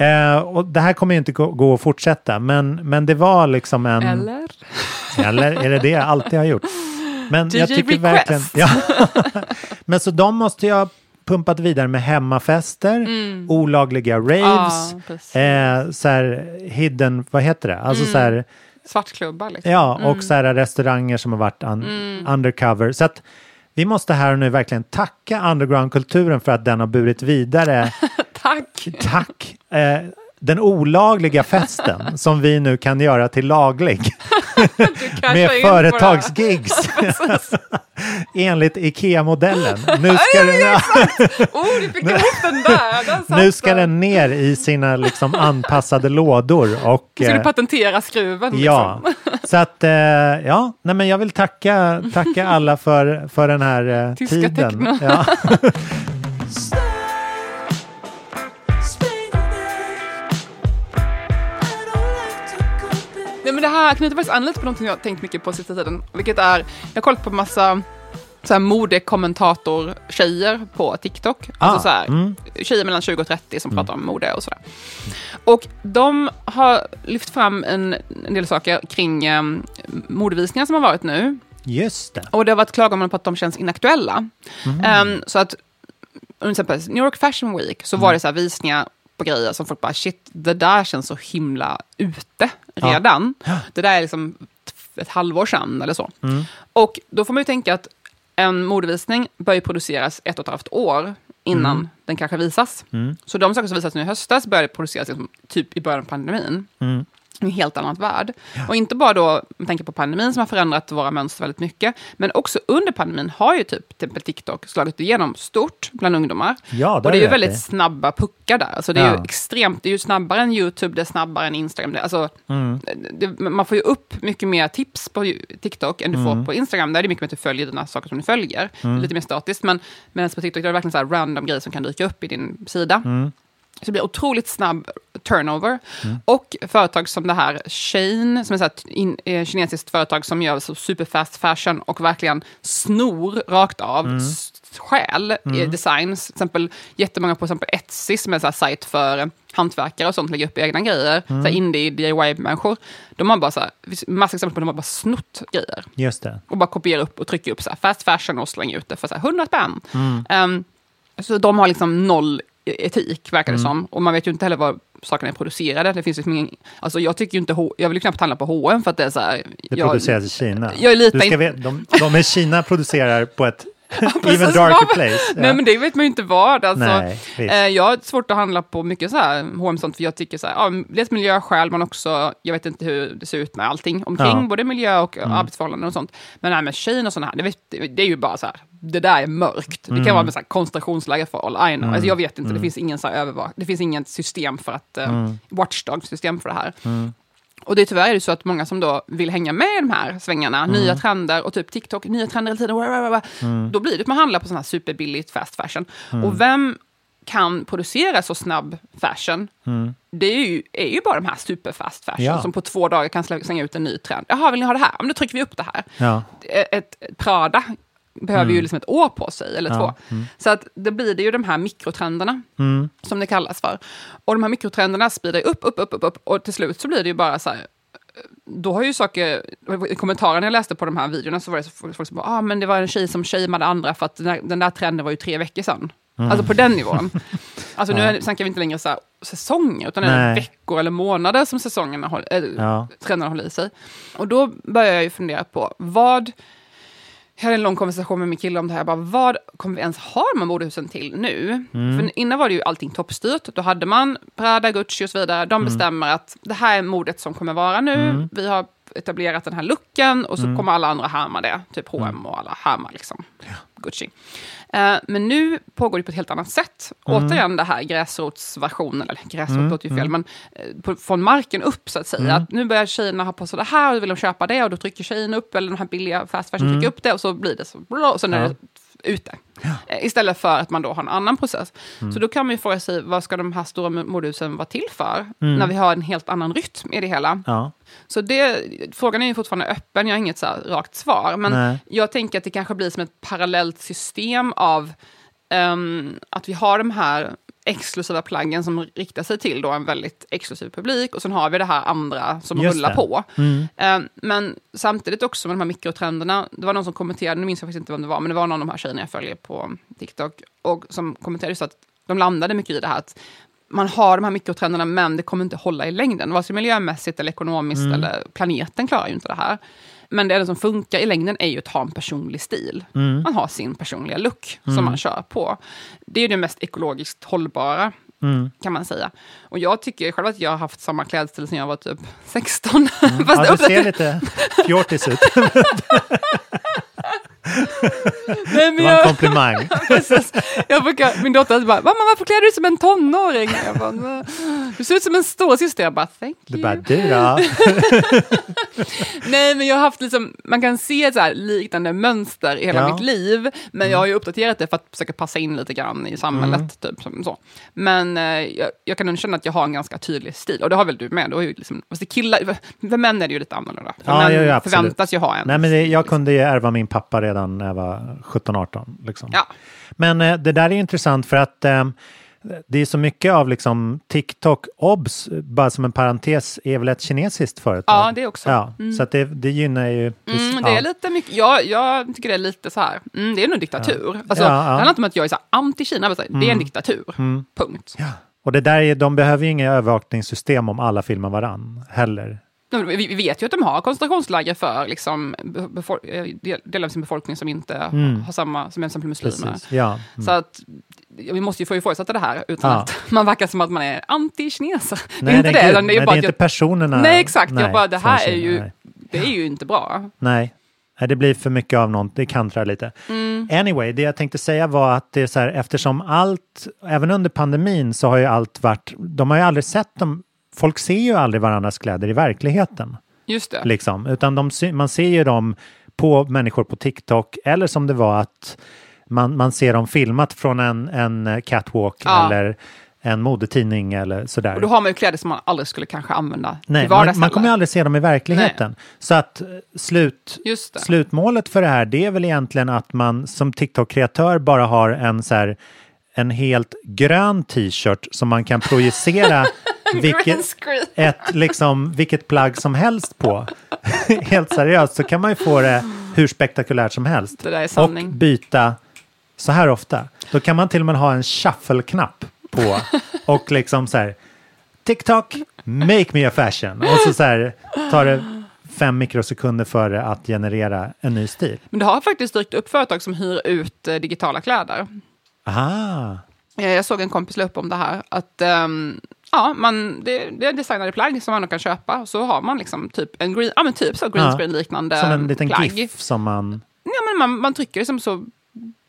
Eh, och det här kommer ju inte gå, gå att fortsätta, men, men det var liksom en... Eller? Eller är det det jag alltid har gjort? Men jag DJ tycker request. verkligen... Ja. Men så de måste jag pumpat vidare med hemmafester, olagliga raves, Mm. Precis. eh, så här hidden, vad heter det? Alltså så här, Svartklubbar liksom. ja, och så här restauranger som har varit un, Mm. undercover. Så att vi måste här och nu verkligen tacka undergroundkulturen för att den har burit vidare Tack. Tack! Eh, den olagliga festen som vi nu kan göra till laglig. Med företagsgigs. Enligt IKEA-modellen. Nu ska, den, Oh, du fick ihop den där. Den nu ska den ner i sina liksom anpassade lådor. Och, du eh, patentera skruven? Ja, Liksom? så att eh, ja, nej men jag vill tacka, tacka alla för, för den här eh, Tyska tiden. techno. Ja. Nej, men det här knyter faktiskt an lite på någonting jag har tänkt mycket på sista tiden. Vilket är, jag har kollat på massa så här modekommentator-tjejer på TikTok. Alltså Ah, så här, mm. Tjejer mellan 20 och 30 som pratar om mode och sådär. Och de har lyft fram en, en del saker kring eh, modevisningar som har varit nu. Just det. Och det har varit klagomål på att de känns inaktuella. Ehm, så att, under exempel New York Fashion Week, så var det så här visningar på grejer som folk bara, shit, det där känns så himla ute redan. Det där är liksom ett halvår sedan eller så. Mm. Och då får man ju tänka att en modevisning bör ju produceras ett och ett halvt år innan Mm. den kanske visas. Mm. Så de saker som visas nu i höstas började produceras liksom, typ i början av pandemin. Mm. En helt annat värld. Och inte bara då med tanke på pandemin som har förändrat våra mönster väldigt mycket, men också under pandemin har ju typ exempel TikTok slagit igenom stort bland ungdomar. Ja, och det det är ju väldigt i. snabba puckar där. Alltså det är Ja. ju extremt, det är ju snabbare än YouTube, det är snabbare än Instagram. Det, alltså, Mm. det, man får ju upp mycket mer tips på TikTok än du Mm. får på Instagram. Där är det mycket mer att du följer dina saker som du följer. Mm. Lite mer statiskt. Men medan på TikTok är det verkligen så här random grejer som kan dyka upp i din sida. Så det blir otroligt snabb turnover. Mm. Och företag som det här Shein, som är ett in, eh, kinesiskt företag som gör så superfast fashion och verkligen snor rakt av, Mm. stjäl Mm. designs. Till exempel jättemånga på exempel Etsy som är så här sajt för hantverkare och sånt, lägger upp egna grejer. Mm. Så indie DIY-människor. De har bara så här, massa exempel på att de har bara snott grejer. Just det. Och bara kopierar upp och trycker upp så här fast fashion och slänger ut det för så här 100 spänn. Mm. Ehm, så de har liksom noll etik, verkar det Mm. som. Och man vet ju inte heller var sakerna är producerade. Det finns liksom ingen, alltså jag tycker inte, H- jag vill ju knappt handla på H&M för att det är så här... Det jag, produceras i Kina. Jag litar du ska veta, de, de i Kina producerar på ett even darker place. Nej men det vet man ju inte vad. Alltså, Nej, eh, jag har svårt att handla på mycket så här H&M sånt för jag tycker så här, ja, dels miljöskäl men också, jag vet inte hur det ser ut med allting omkring, Ja. både miljö och Mm. arbetsförhållanden och sånt. Men det här med Kina och sådana här, det, vet, det är ju bara så här, det där är mörkt. Det Mm. kan vara med så här koncentrationsläger för all I know. Mm. Alltså, jag vet inte, Mm. det finns ingen så här övervak- det finns inget system för att, eh, Mm. watchdog-system för det här. Och det är tyvärr är det så att många som då vill hänga med i de här svängarna, Mm. nya trender och typ TikTok, nya trender hela tiden, Mm. då blir det att man handlar på sån här superbilligt fast fashion. Mm. Och vem kan producera så snabb fashion? Mm. Det är ju, är ju bara de här superfast fashion Ja. som på två dagar kan slä- slänga ut en ny trend. Jaha, vill ni ha det här? Men då trycker vi upp det här. Ja. Ett, ett Prada behöver Mm. ju liksom ett år på sig, eller Ja. två. Mm. Så att det blir det ju de här mikrotrenderna Mm. som det kallas för. Och de här mikrotrenderna sprider upp, upp, upp, upp, upp och till slut så blir det ju bara så här, då har ju saker, i kommentarerna jag läste på de här videorna så var det så folk som bara, ah, men det var en tjej som shameade andra för att den där, den där trenden var ju tre veckor sedan. Mm. Alltså på den nivån. Alltså nu Ja. snackar vi inte längre så här, säsonger, utan det är veckor eller månader som säsongerna håll, äh, Ja. trenderna håller i sig. Och då börjar jag ju fundera på, vad jag hade en lång konversation med min kille om det här. Jag Bara, vad kommer vi ens ha de här modehusen till nu? Mm. För innan var det ju allting toppstyrt. Då hade man Prada, Gucci och så vidare. De Mm. bestämmer att det här är modet som kommer vara nu. Mm. Vi har etablerat den här looken och så Mm. kommer alla andra härma det. Typ H&M och alla härmar liksom Gucci. Eh, men nu pågår det på ett helt annat sätt. Mm. Återigen det här gräsrotsversionen, eller gräsrot Mm, låter ju fel, mm. men eh, på, från marken upp så att säga. Mm. Att nu börjar tjejerna ha på sig det här och då vill de köpa det och då trycker tjejerna upp, eller de här billiga fast fashion Mm. trycker upp det och så blir det så, och sen är Ja. det ute. Eh, Istället för att man då har en annan process. Mm. Så då kan man ju fråga sig, vad ska de här stora modehusen vara till för? Mm. När vi har en helt annan rytm i det hela. Ja. Så det, frågan är ju fortfarande öppen, jag har inget så rakt svar. Men Nej. jag tänker att det kanske blir som ett parallellt system av ehm, att vi har de här exklusiva plaggen som riktar sig till då en väldigt exklusiv publik och sen har vi det här andra som Just rullar det. på. Mm. Ehm, men samtidigt också med de här mikrotrenderna, det var någon som kommenterade, nu minns jag faktiskt inte vem det var, men det var någon av de här tjejerna jag följer på TikTok, och som kommenterade just att de landade mycket i det här att man har de här mikrotrenderna, men det kommer inte hålla i längden, vare sig miljömässigt eller ekonomiskt, Mm. eller planeten klarar ju inte det här. Men det enda som funkar i längden är ju att ha en personlig stil. Mm. Man har sin personliga look Mm. som man kör på. Det är ju det mest ekologiskt hållbara, Mm. kan man säga. Och jag tycker själv att jag har haft samma klädstil sedan jag var typ 16. Fast Mm. Ja, du ser lite fjortis ut. Nej, Det var en jag- komplimang. Precis. jag brukar, min dotter bara, mamma varför klär du dig som en tonåring? Jag bara, "Nej, du ser ut som en storasyster. Jag bara, thank Du you. bara, du då? Nej, men jag har haft liksom, man kan se så här liknande mönster i hela Ja. mitt liv, men jag har ju uppdaterat det för att försöka passa in lite grann i samhället. Mm. Typ, som så. Men eh, jag, jag kan känna att jag har en ganska tydlig stil, och det har väl du med? Du har ju liksom, det killar, för män är det ju lite annorlunda. För Ja, män ja, ja, förväntas ju ha en. Nej, men det, jag kunde ju ärva min pappa redan när jag var 17-18. Liksom. Ja. Men eh, det där är intressant för att eh, det är så mycket av liksom TikTok, obs, bara som en parentes, är väl ett kinesiskt företag? Ja, det också. Ja, Mm. så det, det gynnar ju... Mm, det ja. är lite mycket, jag, jag tycker det är lite så här, mm, det är nog diktatur. Alltså, Ja, ja. Det handlar inte om att jag är så anti-Kina, men så här, det är en Mm. diktatur. Mm. Punkt. Och det där är, de behöver ju inga övervakningssystem om alla filmar varann heller. Vi vet ju att de har koncentrationsläger för liksom, eh, del- delar av sin befolkning som inte Mm. har samma, som exempel muslimer. Precis, ja. Mm. Så att vi måste ju få ifrågasätta det här utan Ja. att man verkar som att man är anti-kineser. Det är inte det det. det nej, bara det är inte personerna. Nej, exakt. Nej, jag bara, det här är ju, nej. det är ju inte bra. Nej. Nej, det blir för mycket av något, det kantrar lite. Mm. Anyway, det jag tänkte säga var att det är så här, eftersom allt, även under pandemin så har ju allt varit, de har ju aldrig sett dem, folk ser ju aldrig varandras kläder i verkligheten. Just det. Liksom, utan de, man ser ju dem på människor på TikTok eller som det var att man, man ser dem filmat från en, en catwalk Ja. eller en modetidning eller sådär. Och då har man ju kläder som man aldrig skulle kanske använda Nej, man, man kommer ju aldrig se dem i verkligheten. Så att eh, slut, slutmålet för det här, det är väl egentligen att man som TikTok-kreatör bara har en så här, en helt grön t-shirt som man kan projicera vilket, ett, liksom, vilket plagg som helst på. helt seriöst, så kan man ju få det hur spektakulärt som helst. Och byta så här ofta. Då kan man till och med ha en shuffle-knapp på och liksom så här TikTok, make me a fashion. Och så, så här tar det fem mikrosekunder för det att generera en ny stil. Men det har faktiskt dykt upp företag som hyr ut eh, digitala kläder. Aha, Eh, Jag såg en kompis la upp om det här. Att ehm, ja, man, det, det är designade plagg som man kan köpa. Och så har man liksom typ en green, ja, men typ så green Ja, screen-liknande som en liten plagg. GIF som man... Ja, men man, man trycker liksom så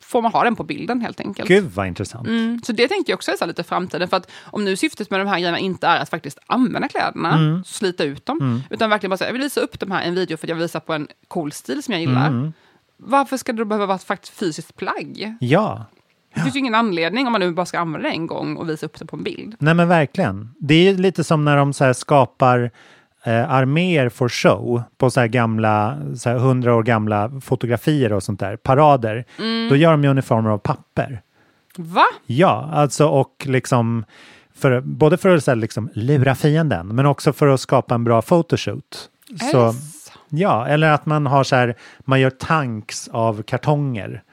får man ha den på bilden helt enkelt. Gud vad intressant. Mm, så det tänker jag också är så lite framtiden. För att om nu syftet med de här grejerna inte är att faktiskt använda kläderna, Mm. slita ut dem, Mm. utan verkligen bara säga, jag vill visa upp de här i en video för att jag vill visa på en cool stil som jag gillar. Mm. Varför ska det då behöva vara ett faktiskt fysiskt plagg? Ja, Det finns ju ingen anledning om man nu bara ska använda det en gång och visa upp det på en bild. nej men verkligen. Det är lite som när de så skapar eh, arméer for show på så här gamla, så här hundra år gamla fotografier och sånt där, parader. Mm. Då gör de ju uniformer av papper. Va? Ja, alltså och liksom för, både för att så här, liksom, lura fienden men också för att skapa en bra photoshoot. Så, ja, eller att man har så här, man gör tanks av kartonger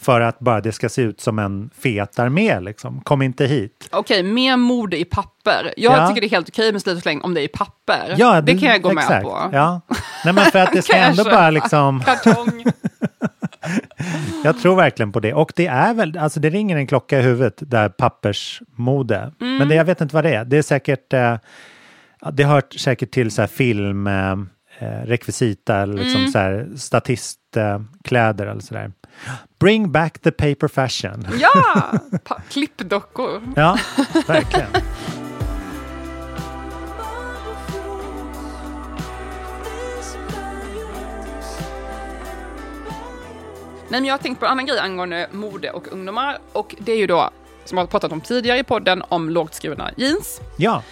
för att bara det ska se ut som en fet armé liksom. Kom inte hit. Okej, mer mode i papper. Jag Ja. tycker det är helt okej med slit och släng om det är i papper. Ja, det, kan jag gå med exakt. på. Ja. Nej, men för att det ska ändå bara liksom... Kartong. Jag tror verkligen på det. Och det är väl, alltså det ringer en klocka i huvudet, där pappersmode. Mm. Men det, jag vet inte vad det är. Det är säkert, eh, det hör säkert till så här film, eh, rekvisita eller liksom Mm. så här statistkläder eller så där. Bring back the paper fashion. Ja! Pa- klippdockor. Ja, verkligen. Nej, men jag har tänkt på en annan grej angående mode och ungdomar. Och det är ju då, som jag har pratat om tidigare i podden, om lågt skurna jeans. Ja,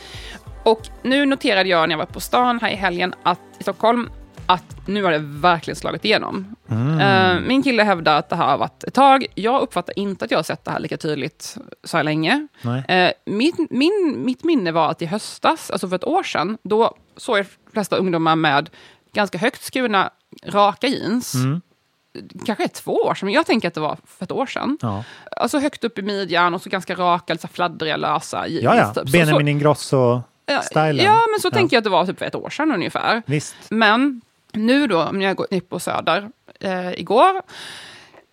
Och nu noterade jag när jag var på stan här i helgen att, i Stockholm att nu har det verkligen slagit igenom. Mm. Eh, min kille hävdar att det här har varit ett tag. Jag uppfattar inte att jag har sett det här lika tydligt så här länge. Eh, mitt, min, mitt minne var att i höstas, alltså för ett år sedan, då såg jag de flesta ungdomar med ganska högt skurna, raka jeans. Mm. Kanske två år sedan, men jag tänker att det var för ett år sedan. Ja. Alltså högt upp i midjan och så ganska raka, så fladdriga, lösa jeans. Ja, ja. typ. Benjamin så, Ingrosso-stilen. Ja, men så tänker jag att det var typ för ett år sedan ungefär. Visst. Men nu då, när jag gick på Söder eh, igår,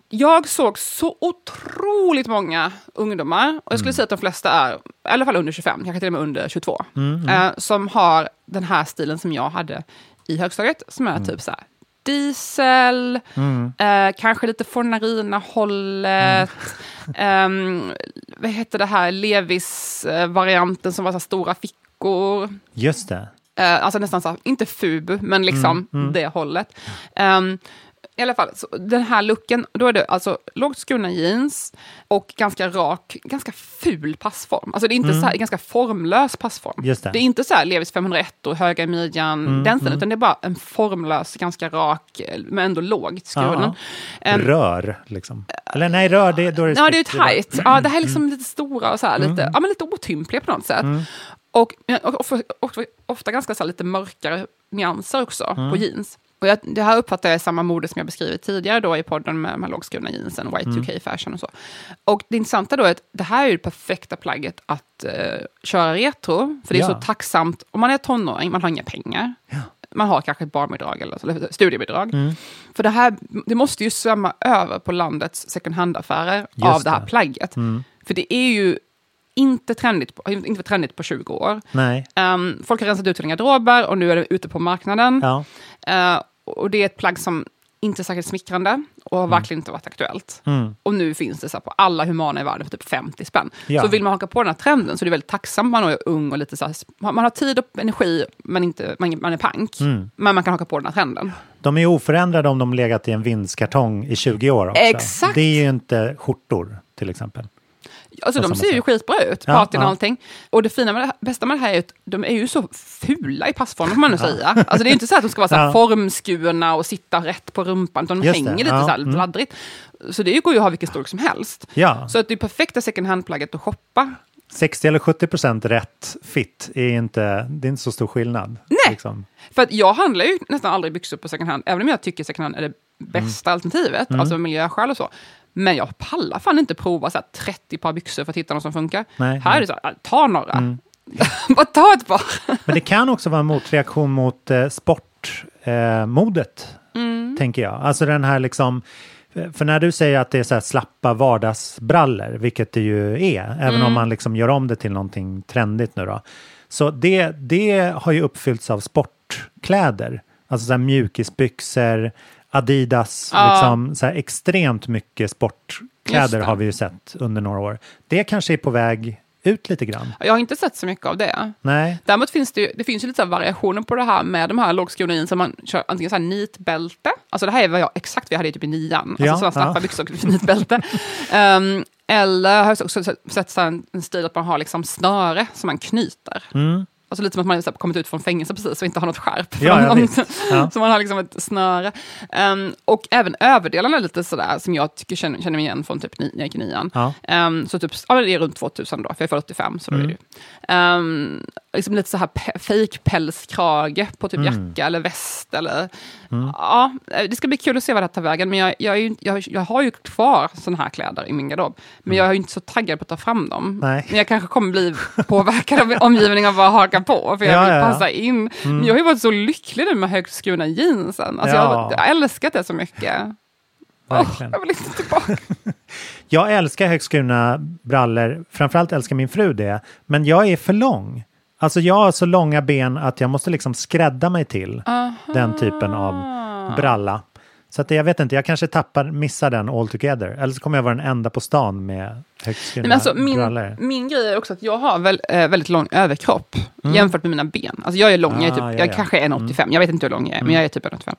jag såg så otroligt många ungdomar, och jag skulle säga att de flesta är i alla fall under 25, kanske till och med under 22, Mm, mm. eh, som har den här stilen som jag hade i högstadiet, som är typ så här diesel, Mm. eh, kanske lite Fornarina-hållet, ehm, vad heter det här, Levis-varianten som var så stora fickor. Just det. Eh, alltså nästan så här, inte FUB, men liksom Mm, mm. det hållet. Ehm, I alla fall, så den här looken, då är det alltså lågt skurna jeans och ganska rak, ganska ful passform. Alltså det är inte Mm. så här, ganska formlös passform. Just det. är inte så här Levis 501 och höga i midjan, Mm, den mm. utan det är bara en formlös, ganska rak, men ändå lågt skuren. Ehm, Rör, liksom. Eller nej, rör, det, då är det Ja, det är tajt. Ja, det här är liksom lite stora och så här, lite, Mm. ja, men lite otympliga på något sätt. Mm. Och, och, och ofta ganska så lite mörkare nyanser också Mm. på jeans. Och jag, det här uppfattar jag är samma mode som jag beskrivit tidigare då i podden med de här lågskurna jeansen, Y2K Mm. och så. Och det intressanta då är att det här är det perfekta plagget att eh, köra retro, för det är Ja. så tacksamt. Om man är tonåring, man har inga pengar. Man har kanske ett barnbidrag eller, eller studiebidrag. Mm. För det här, det måste ju svämma över på landets second hand-affärer av det här plagget. Mm. För det är ju inte trendigt, inte varit trendigt på 20 år. Nej. Um, folk har rensat ut sina garderober och nu är det ute på marknaden. Ja. Eh, och det är ett plagg som inte är särskilt smickrande och har verkligen inte varit aktuellt. Mm. Och nu finns det så på alla humana i världen för typ 50 spänn. Ja. Så vill man haka på den här trenden så är det väldigt tacksamt man är ung och lite så här, man har tid och energi men inte, man, man är pank. Mm. Men man kan haka på den här trenden. De är oförändrade om de legat i en vindskartong i 20 år också. Exakt. Det är ju inte skjortor till exempel. Alltså de ser ju skitbra ut, Ja, partyn och ja. allting. Och det fina med det bästa med det här är att de är ju så fula i passform, får man nu säga. Alltså det är inte så att de ska vara så här Ja. formskurna och sitta rätt på rumpan, utan de Just det, hänger lite ja, så här mm. laddrigt. Så det går ju att ha vilken storlek som helst. Ja. Så att det är perfekta second hand-plagget att shoppa. 60 eller 70 procent rätt fit är inte, det är inte så stor skillnad. Nej. Liksom. För jag handlar ju nästan aldrig byxor på second hand, även om jag tycker second hand är det bästa alternativet, Mm. alltså miljöskäl och så. Men jag pallar fan inte prova så här 30 par byxor för att hitta något som funkar. Nej, här nej. är det så här, ta några. Mm. Bara ta ett par. Men det kan också vara en motreaktion mot eh, sportmodet, eh, Mm. tänker jag. Alltså den här liksom, för när du säger att det är så här slappa vardagsbrallor, vilket det ju är, även Mm. om man liksom gör om det till någonting trendigt nu då. Så det, det har ju uppfyllts av sportkläder. Alltså så här mjukisbyxor, Adidas, Ja. liksom så här extremt mycket sportkläder har vi ju sett under några år. Det kanske är på väg ut lite grann. Jag har inte sett så mycket av det. Nej. Däremot finns det, ju, det finns ju lite variationer på det här med de här lågskurna jeansen. Man kör antingen så här nitbälte, alltså det här är vad jag, exakt vad jag hade i typ i nian, alltså Ja, sådana slappa ja. byxor och nitbälte. um, eller har jag också sett- så en, en stil att man har liksom snöre som man knyter. Mm. Alltså lite som att man har kommit ut från fängelse precis och inte har något skärp. Ja, ja. Så man har liksom ett snöre. Ehm, och även överdelarna är lite sådär som jag tycker känner, känner mig igen från typ ni, när jag gick i nian. Ja. Ehm, så typ, ja, det är runt 2000 då, för jag är född 85. Så då är det Mm. ju. Ehm, liksom lite så här pe- fake pälskrage på typ Mm. jacka eller väst. Eller, Mm. ja, eh, det ska bli kul att se vad det här tar vägen. Men jag, jag, ju, jag, jag har ju kvar sådana här kläder i min garderob. Men jag är ju inte så taggad på att ta fram dem. Mm. Nej. Men jag kanske kommer bli påverkad av min omgivning och bara haka på. För jag Ja, vill passa in. Mm. Men jag har ju varit så lycklig nu med högt skurna jeansen. Alltså jag, Ja. jag har älskat det så mycket. Verkligen. jag vill inte tillbaka. Jag älskar högskurna brallor, framförallt älskar min fru det, men jag är för lång. Alltså jag har så långa ben att jag måste liksom skrädda mig till den typen av bralla. Så att jag vet inte, jag kanske tappar, missar den altogether. Eller så kommer jag vara den enda på stan med men alltså, min, brallor. min grej är också att jag har väl, eh, väldigt lång överkropp Mm. jämfört med mina ben. Alltså jag är lång, jag, är typ, Ah, ja, jag ja. kanske är 1,85, jag vet inte hur lång jag är, Mm. men jag är typ 1,85.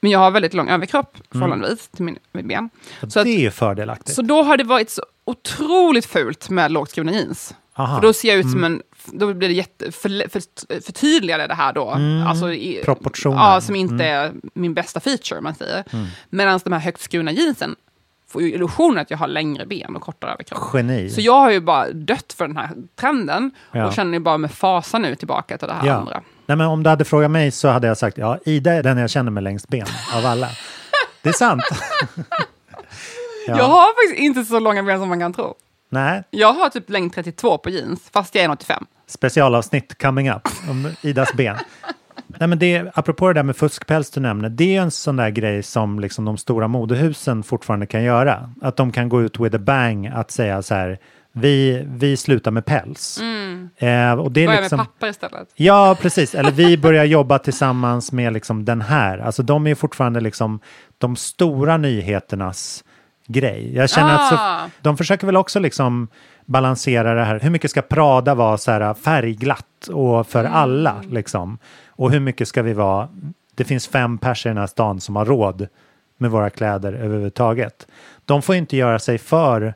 Men jag har väldigt lång överkropp Mm. förhållandevis till min, min ben. Så Så, att, det är ju fördelaktigt. så då har det varit så otroligt fult med lågt skurna jeans. Aha. För då ser jag ut som Mm. en, då blir det jätte, för, för, förtydligade det här då. Mm. Alltså, i, Proportionen. Ja, som inte Mm. är min bästa feature, man säger. Mm. Medan de här högt skurna jeansen får ju illusionen att jag har längre ben och kortare överkropp. Geni. Så jag har ju bara dött för den här trenden Ja. och känner ju bara med fasa nu tillbaka till det här Ja. andra. Nej, men om du hade frågat mig så hade jag sagt ja, Ida är den jag känner med längst ben av alla. Det är sant. ja. Jag har faktiskt inte så långa ben som man kan tro. Nej, Jag har typ längd 32 på jeans, fast jag är 1,85. Specialavsnitt coming up om Idas ben. Nej, men det, apropå det där med fuskpäls du nämner, det är en sån där grej som liksom de stora modehusen fortfarande kan göra. Att de kan gå ut with a bang att säga så här, vi, vi slutar med päls. Mm. Eh, och det är Börja liksom, med papper istället. Ja, precis. Eller vi börjar jobba tillsammans med liksom den här. Alltså de är fortfarande liksom de stora nyheternas grej. Jag känner att Ah. så, de försöker väl också liksom balansera det här. Hur mycket ska Prada vara så här färgglatt och för alla liksom? Och hur mycket ska vi vara? Det finns fem pers i den här stan som har råd med våra kläder överhuvudtaget. De får inte göra sig för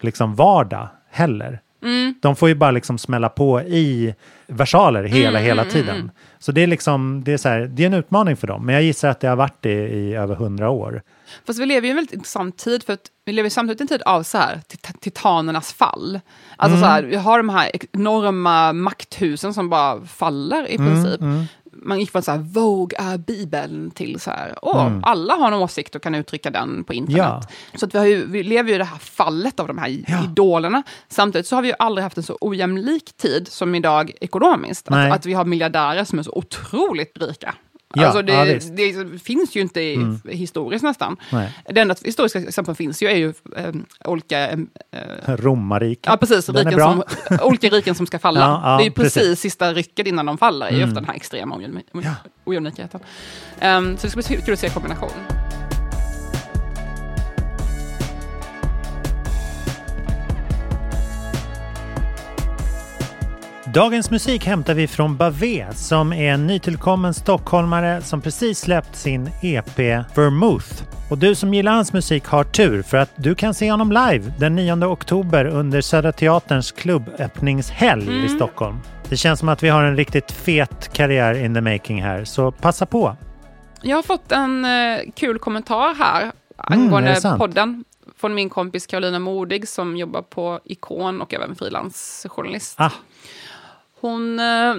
liksom vardag heller. Mm. De får ju bara liksom smälla på i versaler hela, Mm, hela mm, tiden. mm. Så det är liksom, det är så här, det är en utmaning för dem. Men jag gissar att det har varit det i över hundra år. Fast vi lever ju i en väldigt intressant tid, för att vi lever samtidigt i en tid av så här, tit- titanernas fall. Alltså Mm. så här, vi har de här enorma makthusen som bara faller i Mm, princip. mm. man gick från så här, Vogue är Bibeln till så här, åh, Mm. alla har en åsikt och kan uttrycka den på internet. Så att vi, ju, vi lever ju i det här fallet av de här idolerna. Samtidigt så har vi ju aldrig haft en så ojämlik tid som idag ekonomiskt. Att, att vi har miljardärer som är så otroligt rika. Ja, alltså det, ja, det finns ju inte i, Mm. historiskt nästan. Nej. Det enda historiska exempel finns ju är ju eh, olika eh, Romarriket. Ja, precis. Riken som, olika riken som ska falla. Ja, ja, det är ju precis, precis. sista rycket innan de faller, är ju Mm. ofta den här extrema ojämlikheten. Ehm, så det ska bli kul att se kombination. Dagens musik hämtar vi från Bavé som är en nytillkommen stockholmare som precis släppt sin EP Vermouth. Och du som gillar hans musik har tur för att du kan se honom live den 9 oktober under Södra Teaterns klubböppningshelg i Mm. Stockholm. Det känns som att vi har en riktigt fet karriär in the making här, så passa på. Jag har fått en eh, kul kommentar här Mm, angående sant? podden. Från min kompis Carolina Modig som jobbar på Ikon och även frilansjournalist. Ah. Hon, eh,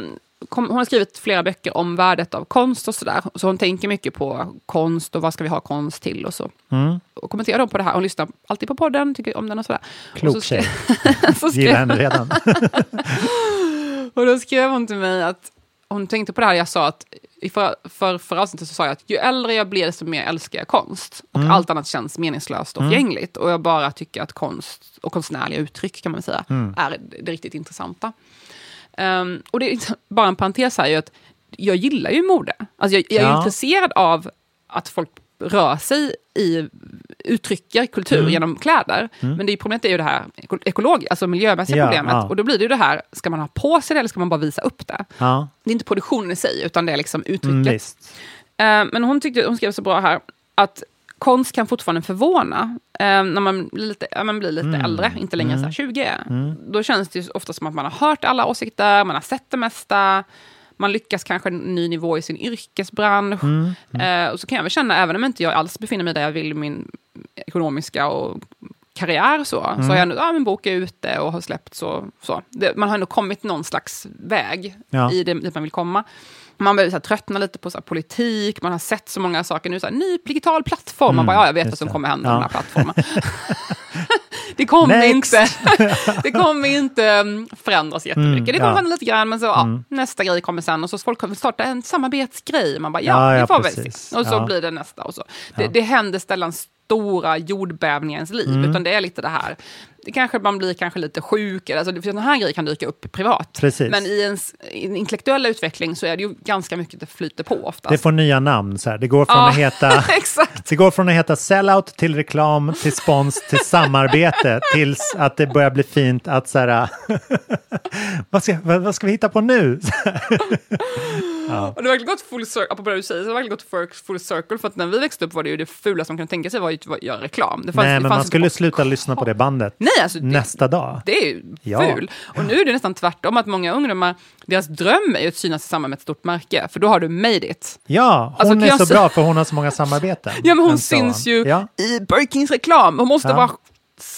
kom, hon har skrivit flera böcker om värdet av konst och sådär. Så hon tänker mycket på konst och vad ska vi ha konst till och så. Mm. Och kommenterar då på det här. Hon lyssnar alltid på podden, tycker om den och sådär. Klok och så tjej. så skrev- Gillar henne redan. och då skrev hon till mig att hon tänkte på det här jag sa att i för, för, för avsnittet så sa jag att ju äldre jag blir desto mer älskar jag konst. Och Mm. allt annat känns meningslöst och Mm. förgängligt. Och jag bara tycker att konst och konstnärliga uttryck kan man säga Mm. är det riktigt intressanta. Ehm, och det är bara en parentes här ju att jag gillar ju mode. Alltså jag, jag är Ja. intresserad av att folk rör sig i, uttrycker kultur Mm. genom kläder. Mm. Men det problemet är ju det här eko- ekologiska, alltså miljömässiga Ja, problemet. ja. Och då blir det ju det här, ska man ha på sig det eller ska man bara visa upp det? Ja. Det är inte produktionen i sig, utan det är liksom uttrycket. Mm. Eh, men hon, tyckte, hon skrev så bra här, att konst kan fortfarande förvåna eh, när man blir lite, ja, man blir lite Mm. äldre, inte längre Mm. så här 20. Mm. Då känns det ju ofta som att man har hört alla åsikter, man har sett det mesta, man lyckas kanske en ny nivå i sin yrkesbransch. Mm. Eh, och så kan jag väl känna, även om inte jag alls befinner mig där jag vill i min ekonomiska och karriär så, Mm. så har jag ändå, ja, min bok är ute och har släppt så. så. Det, man har ändå kommit någon slags väg Ja. i det dit man vill komma. Man börjar så här, tröttna lite på så här, politik, man har sett så många saker nu, så här, ny digital plattform, man Mm, bara, ja, jag vet vad som det. kommer hända Ja. med den här plattformen. det kommer inte, det kommer inte mm, förändras jättemycket. Mm, det kommer ja. förändras lite grann, men så, ja, Mm. nästa grej kommer sen och så folk kommer starta en samarbetsgrej. Man bara, ja, Ja, det ja, får vi precis. se. Och så Ja. blir det nästa. Och så. Det, Ja. det händer sällan stora jordbävningar i ens liv, Mm. utan det är lite det här. Det kanske man blir kanske lite sjuk, eller, alltså, för sådana här grejer kan dyka upp privat. Precis. Men i ens en intellektuella utveckling så är det ju ganska mycket det flyter på oftast. Det får nya namn. Så här. Det, går från Ja, att heta, exakt. det går från att heta sellout till reklam, till spons, till samarbete, tills att det börjar bli fint att så här, vad, ska, vad, vad ska vi hitta på nu? ja. Och det har verkligen gått full circle, apropå det du säger, så har det verkligen gått full- circle, för att när vi växte upp var det ju det fula som kunde tänka sig var ju att göra reklam. Det fanns- Nej, det men man skulle sluta lyssna på det bandet Nej, alltså det- nästa dag. Det är ju Ja. ful. Och nu är det nästan tvärtom, att många ungdomar, deras dröm är ju att synas i samband med ett stort märke, för då har du made it. Ja, Alltså, hon kan är så bra för hon har så många samarbeten. Ja, men hon syns ju Ja. i Birkins reklam. Hon måste vara...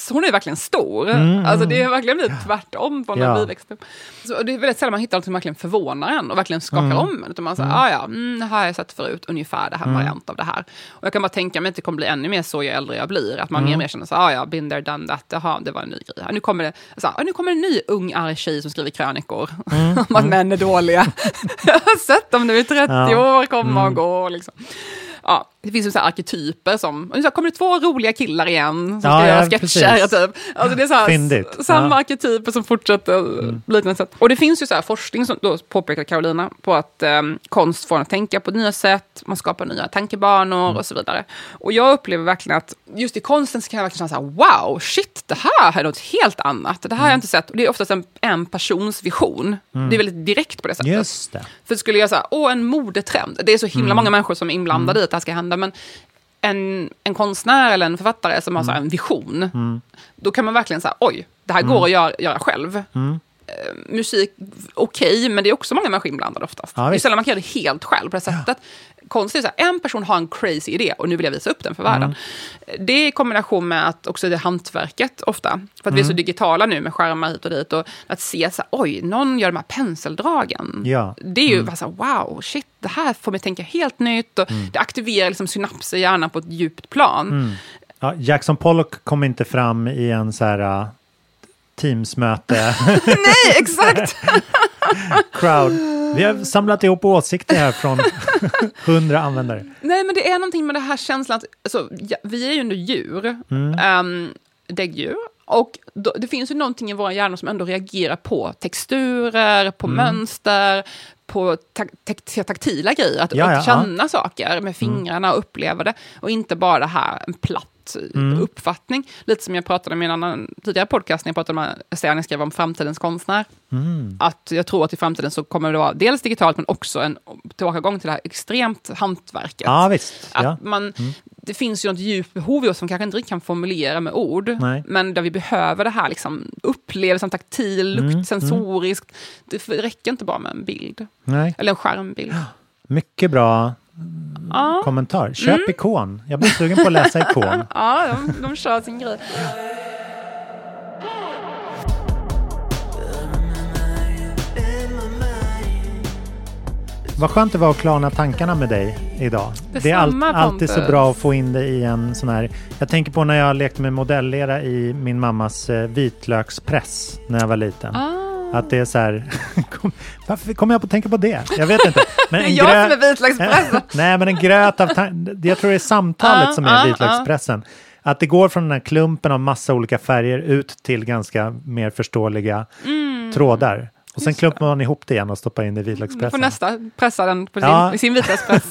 Hon är verkligen stor. Mm, alltså mm. det är verkligen blivit tvärtom från när Ja. vi växte upp. Så det är väldigt sällan man hittar något som verkligen förvånar en och verkligen skakar Mm. om en. Utan man säger, Mm. ah, ja, mm, här har jag sett förut, ungefär det här Mm. variant av det här. Och jag kan bara tänka mig att det kommer bli ännu mer så ju äldre jag blir. Att man Mm. mer och mer känner så ah, ja, been there, done that, jaha, det var en ny grej. Nu kommer det, så, ah, nu kommer en ny ung arg tjej som skriver krönikor Mm. om att män är dåliga. jag har sett dem nu i 30 Ja. år komma Mm. och gå. Liksom. Ja, det finns ju så arketyper som, så här, kommer det två roliga killar igen som ska Ja, göra ja, sketcher? Typ. Alltså det är så här, samma Ja. arketyper som fortsätter mm. liknande sätt. Och det finns ju så här forskning, som då påpekar Carolina, på att um, konst får en att tänka på nya sätt, man skapar nya tankebanor Mm. och så vidare. Och jag upplever verkligen att just i konsten så kan jag verkligen känna så här, wow, shit, det här är något helt annat. Det här har jag inte sett. Och det är oftast en, en persons vision. Mm. Det är väldigt direkt på det sättet. Just det. För skulle jag säga, åh, en modetrend. Det är så himla Mm. många människor som är inblandade i att det här ska hända. Men en, en konstnär eller en författare som har så här en vision, Mm. då kan man verkligen säga, oj, det här Mm. går att göra, göra själv. Mm. eh, musik okej, men det är också många människor inblandade oftast. Ja, det är sällan man kan göra det helt själv på det sättet. Konstigt är så här, en person har en crazy idé och nu vill jag visa upp den för världen. Det är i kombination med att också det är hantverket ofta. För att vi är så Mm. digitala nu med skärmar hit och dit. Och att se så här, oj, någon gör de här penseldragen. Ja. Det är ju Mm. bara så här, wow, shit, det här får mig tänka helt nytt. Och Det aktiverar liksom synapser i hjärnan på ett djupt plan. Mm. Ja, Jackson Pollock kom inte fram i en så här uh, Teams-möte. Nej, exakt! crowd. Vi har samlat ihop åsikter här från hundra användare. Nej, men det är någonting med den här känslan att alltså, ja, vi är ju ändå djur, Mm. um, däggdjur. Och då, det finns ju någonting i våra hjärnor som ändå reagerar på texturer, på Mm. mönster, på tak tak taktila grejer. Att, Ja, ja, känna saker med fingrarna och uppleva det. Och inte bara det här, en platt Mm. uppfattning. Lite som jag pratade om i en annan tidigare podcast, när jag pratade om essän jag skrev om framtidens konstnär. Mm. Att jag tror att i framtiden så kommer det vara dels digitalt, men också en tillbakagång till det här extremt hantverket. Ja, visst. Att Ja. man, Mm. Det finns ju något djupt behov i oss som kanske inte riktigt kan formulera med ord, Nej. men där vi behöver det här liksom, upplevelsen, taktil, Mm, lukt, sensoriskt. Det räcker inte bara med en bild, Nej. eller en skärmbild. Mycket bra Ja. kommentar. Köp Mm. ikon. Jag blir sugen på att läsa ikon. Ja, de, de kör sin grej. Vad skönt det var att klarna tankarna med dig idag. det är Detsamma, alltid så bra att få in det i en sån här... Jag tänker på när jag lekte med modellera i min mammas eh, vitlökspress när jag var liten. Ah. Att det är så här... Kom, varför kommer jag på att tänka på det? Jag vet inte. Men Det är jag som är vitlökspressen. Nej, men en gröt av... Jag tror det är samtalet som är vitlökspressen. Att det går från den här klumpen av massa olika färger ut till ganska mer förståeliga Mm. trådar. Och sen klumpar man ihop det igen och stoppar in det i får vitlökspressen. nästa pressa den på sin, Ja. sin vitlökspress.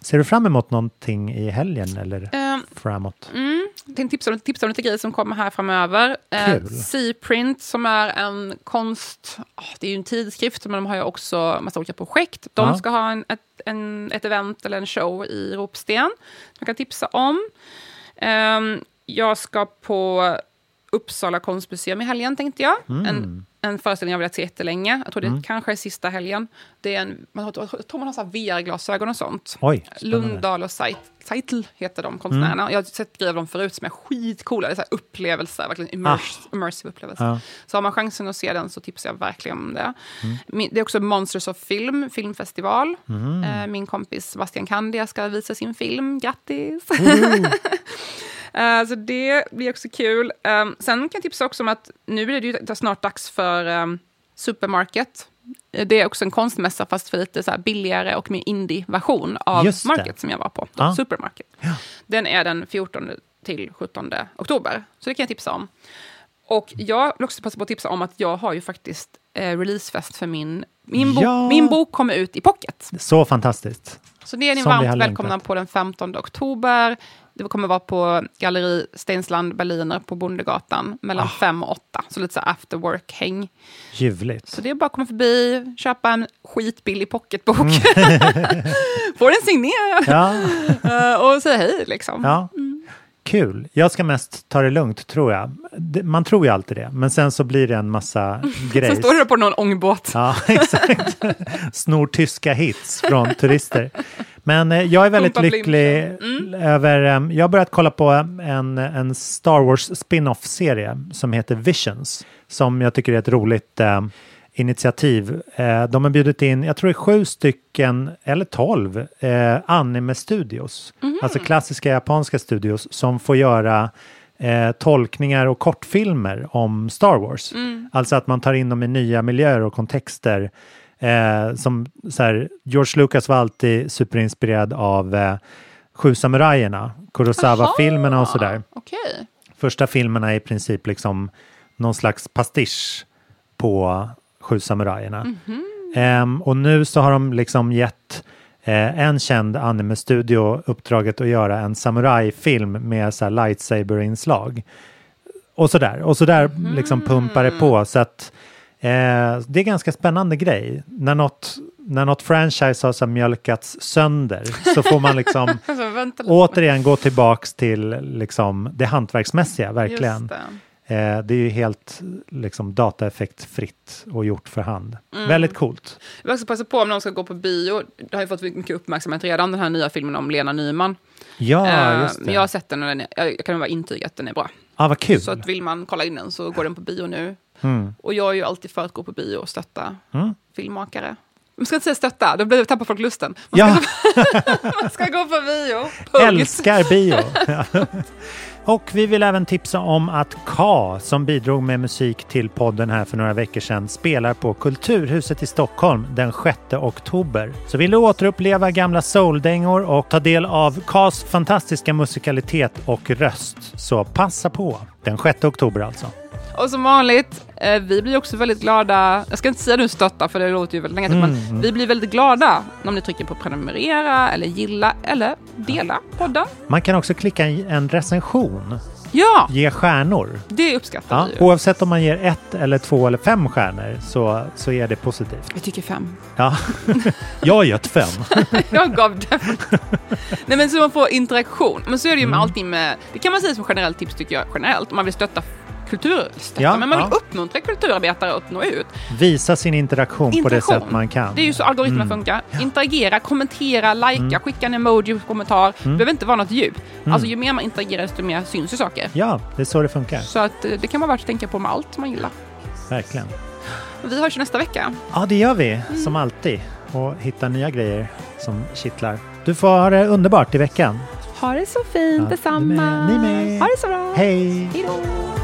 Ser du fram emot någonting i helgen eller Ehm, framåt? Mm. Jag tänkte tipsa om, tipsa om lite grejer som kommer här framöver. Eh. Seaprint som är en konst... ah, det är ju en tidskrift, men de har ju också massa olika projekt. De Ja. ska ha en, ett, en, ett event eller en show i Ropsten. Som jag kan tipsa om. Ehm, jag ska på Uppsala konstmuseum i helgen, tänkte jag. Mm. En, en föreställning jag har velat se jättelänge. Jag tror det Mm. kanske är sista helgen. Det är en, man, jag tror man har så VR-glasögon och sånt. Oj. Lundahl och Seit- Seitl heter de konstnärerna. Mm. Jag har sett grejer av dem förut som är skitcoola. Det är så upplevelser, verkligen immers, immersive upplevelser. Ja. Så har man chansen att se den så tipsar jag verkligen om det. Mm. Det är också Monsters of Film, filmfestival. Mm. Eh, min kompis Sebastian Kandia ska visa sin film. Grattis! Eh, så det blir också kul. Um, sen kan jag tipsa också om att nu är det ju snart dags för um, Supermarket. Eh, Det är också en konstmässa, fast för lite så billigare och mer indie-version av. Market som jag var på. Ja. Supermarket. Den är den 14 till 17 oktober, så det kan jag tipsa om. Och jag vill också passa på att tipsa om att jag har ju faktiskt eh, releasefest för min... Min, bo- Ja. min bok kommer ut i pocket. Så fantastiskt. Så det är ni Som varmt välkomna på den 15 oktober. Det kommer vara på Galleri Stensland Berliner på Bondegatan mellan Ah. 5 och 8. Så lite så after work-häng. Ljuvligt. Så det är bara att komma förbi, köpa en skitbillig pocketbok. Mm. Få den signerad. Ja. Eh, och säga hej liksom. Ja. Kul. Jag ska mest ta det lugnt, tror jag. Man tror ju alltid det, men sen så blir det en massa grejer. Så står du på någon ångbåt. Ja, exakt. Snor tyska hits från turister. Men eh, jag är väldigt Pumpa lycklig Mm. över... eh, jag har börjat kolla på en, en Star Wars spin-off-serie som heter Visions. Som jag tycker är ett roligt eh, initiativ. Eh, de har bjudit in, jag tror det är sju stycken, eller tolv, eh, anime-studios. Mhm. Alltså klassiska japanska studios som får göra eh, tolkningar och kortfilmer om Star Wars. Mm. Alltså att man tar in dem i nya miljöer och kontexter. Eh, som så här, George Lucas var alltid superinspirerad av eh, Sju samurajerna, Kurosawa-filmerna och sådär. Okej. Första filmerna är i princip liksom någon slags pastisch på Sju samurajerna. Mhm. Ehm, och nu så har de liksom gett eh, en känd anime-studio uppdraget att göra en samurajfilm med så lightsaber-inslag. Och sådär, och sådär liksom pumpar det på. Så att eh, det är ganska spännande grej. När något, när något franchise har så mjölkats sönder så får man liksom återigen gå tillbaks till liksom det hantverksmässiga, verkligen. Eh, det är ju helt liksom, dataeffektfritt och gjort för hand. Mm. Väldigt coolt. Jag vill också passa på om någon ska gå på bio. Det har ju fått mycket uppmärksamhet redan, den här nya filmen om Lena Nyman. Ja, Eh, just det. Men jag har sett den och den är, jag kan bara intyga att den är bra. Ah, vad kul. Så att vill man kolla in den så går den på bio nu. Mm. Och jag är ju alltid för att gå på bio och stötta Mm. filmmakare. Man ska inte säga stötta, då blir tappar folk lusten. Man Ja. ska, man ska gå på bio. Punkt. Älskar bio. och vi vill även tipsa om att K, som bidrog med musik till podden här för några veckor sedan, spelar på Kulturhuset i Stockholm den 6 oktober. Så vill du återuppleva gamla souldängor och ta del av Ks fantastiska musikalitet och röst, så passa på. Den 6 oktober alltså. Och som vanligt, eh, vi blir också väldigt glada, jag ska inte säga nu stötta för det låter ju väldigt negativt, Mm. men vi blir väldigt glada om ni trycker på prenumerera eller gilla eller dela podden. Man kan också klicka i en recension. Ja, Ge stjärnor. det uppskattar Ja, vi ju. oavsett om man ger ett eller två eller fem stjärnor så, så är det positivt. Vi tycker fem. Ja. Jag har gett fem. Jag gav den. Nej men så man får interaktion. Men så är det ju med Mm. allting med, det kan man säga som generellt tips tycker jag, generellt, om man vill stötta kultur, stötta, Ja, men man vill ja. uppmuntra kulturarbetare att nå ut. Visa sin interaktion, på det Interaktion. sätt man kan. Det är ju så algoritmerna Mm. funkar. Interagera, kommentera, likea, Mm. skicka en emoji, kommentar. Det Mm. behöver inte vara något djup. Mm. Alltså ju mer man interagerar desto mer syns ju saker. Ja, det är så det funkar. Så att eh, det kan vara värt att tänka på med allt man gillar. Verkligen. Vi hörs nästa vecka. Ja, det gör vi som alltid. Och hittar nya grejer som kittlar. Du får ha det underbart i veckan. Ha det så fint, Ja, detsamma. Ni med. Ha det så bra. Hej! Hej då.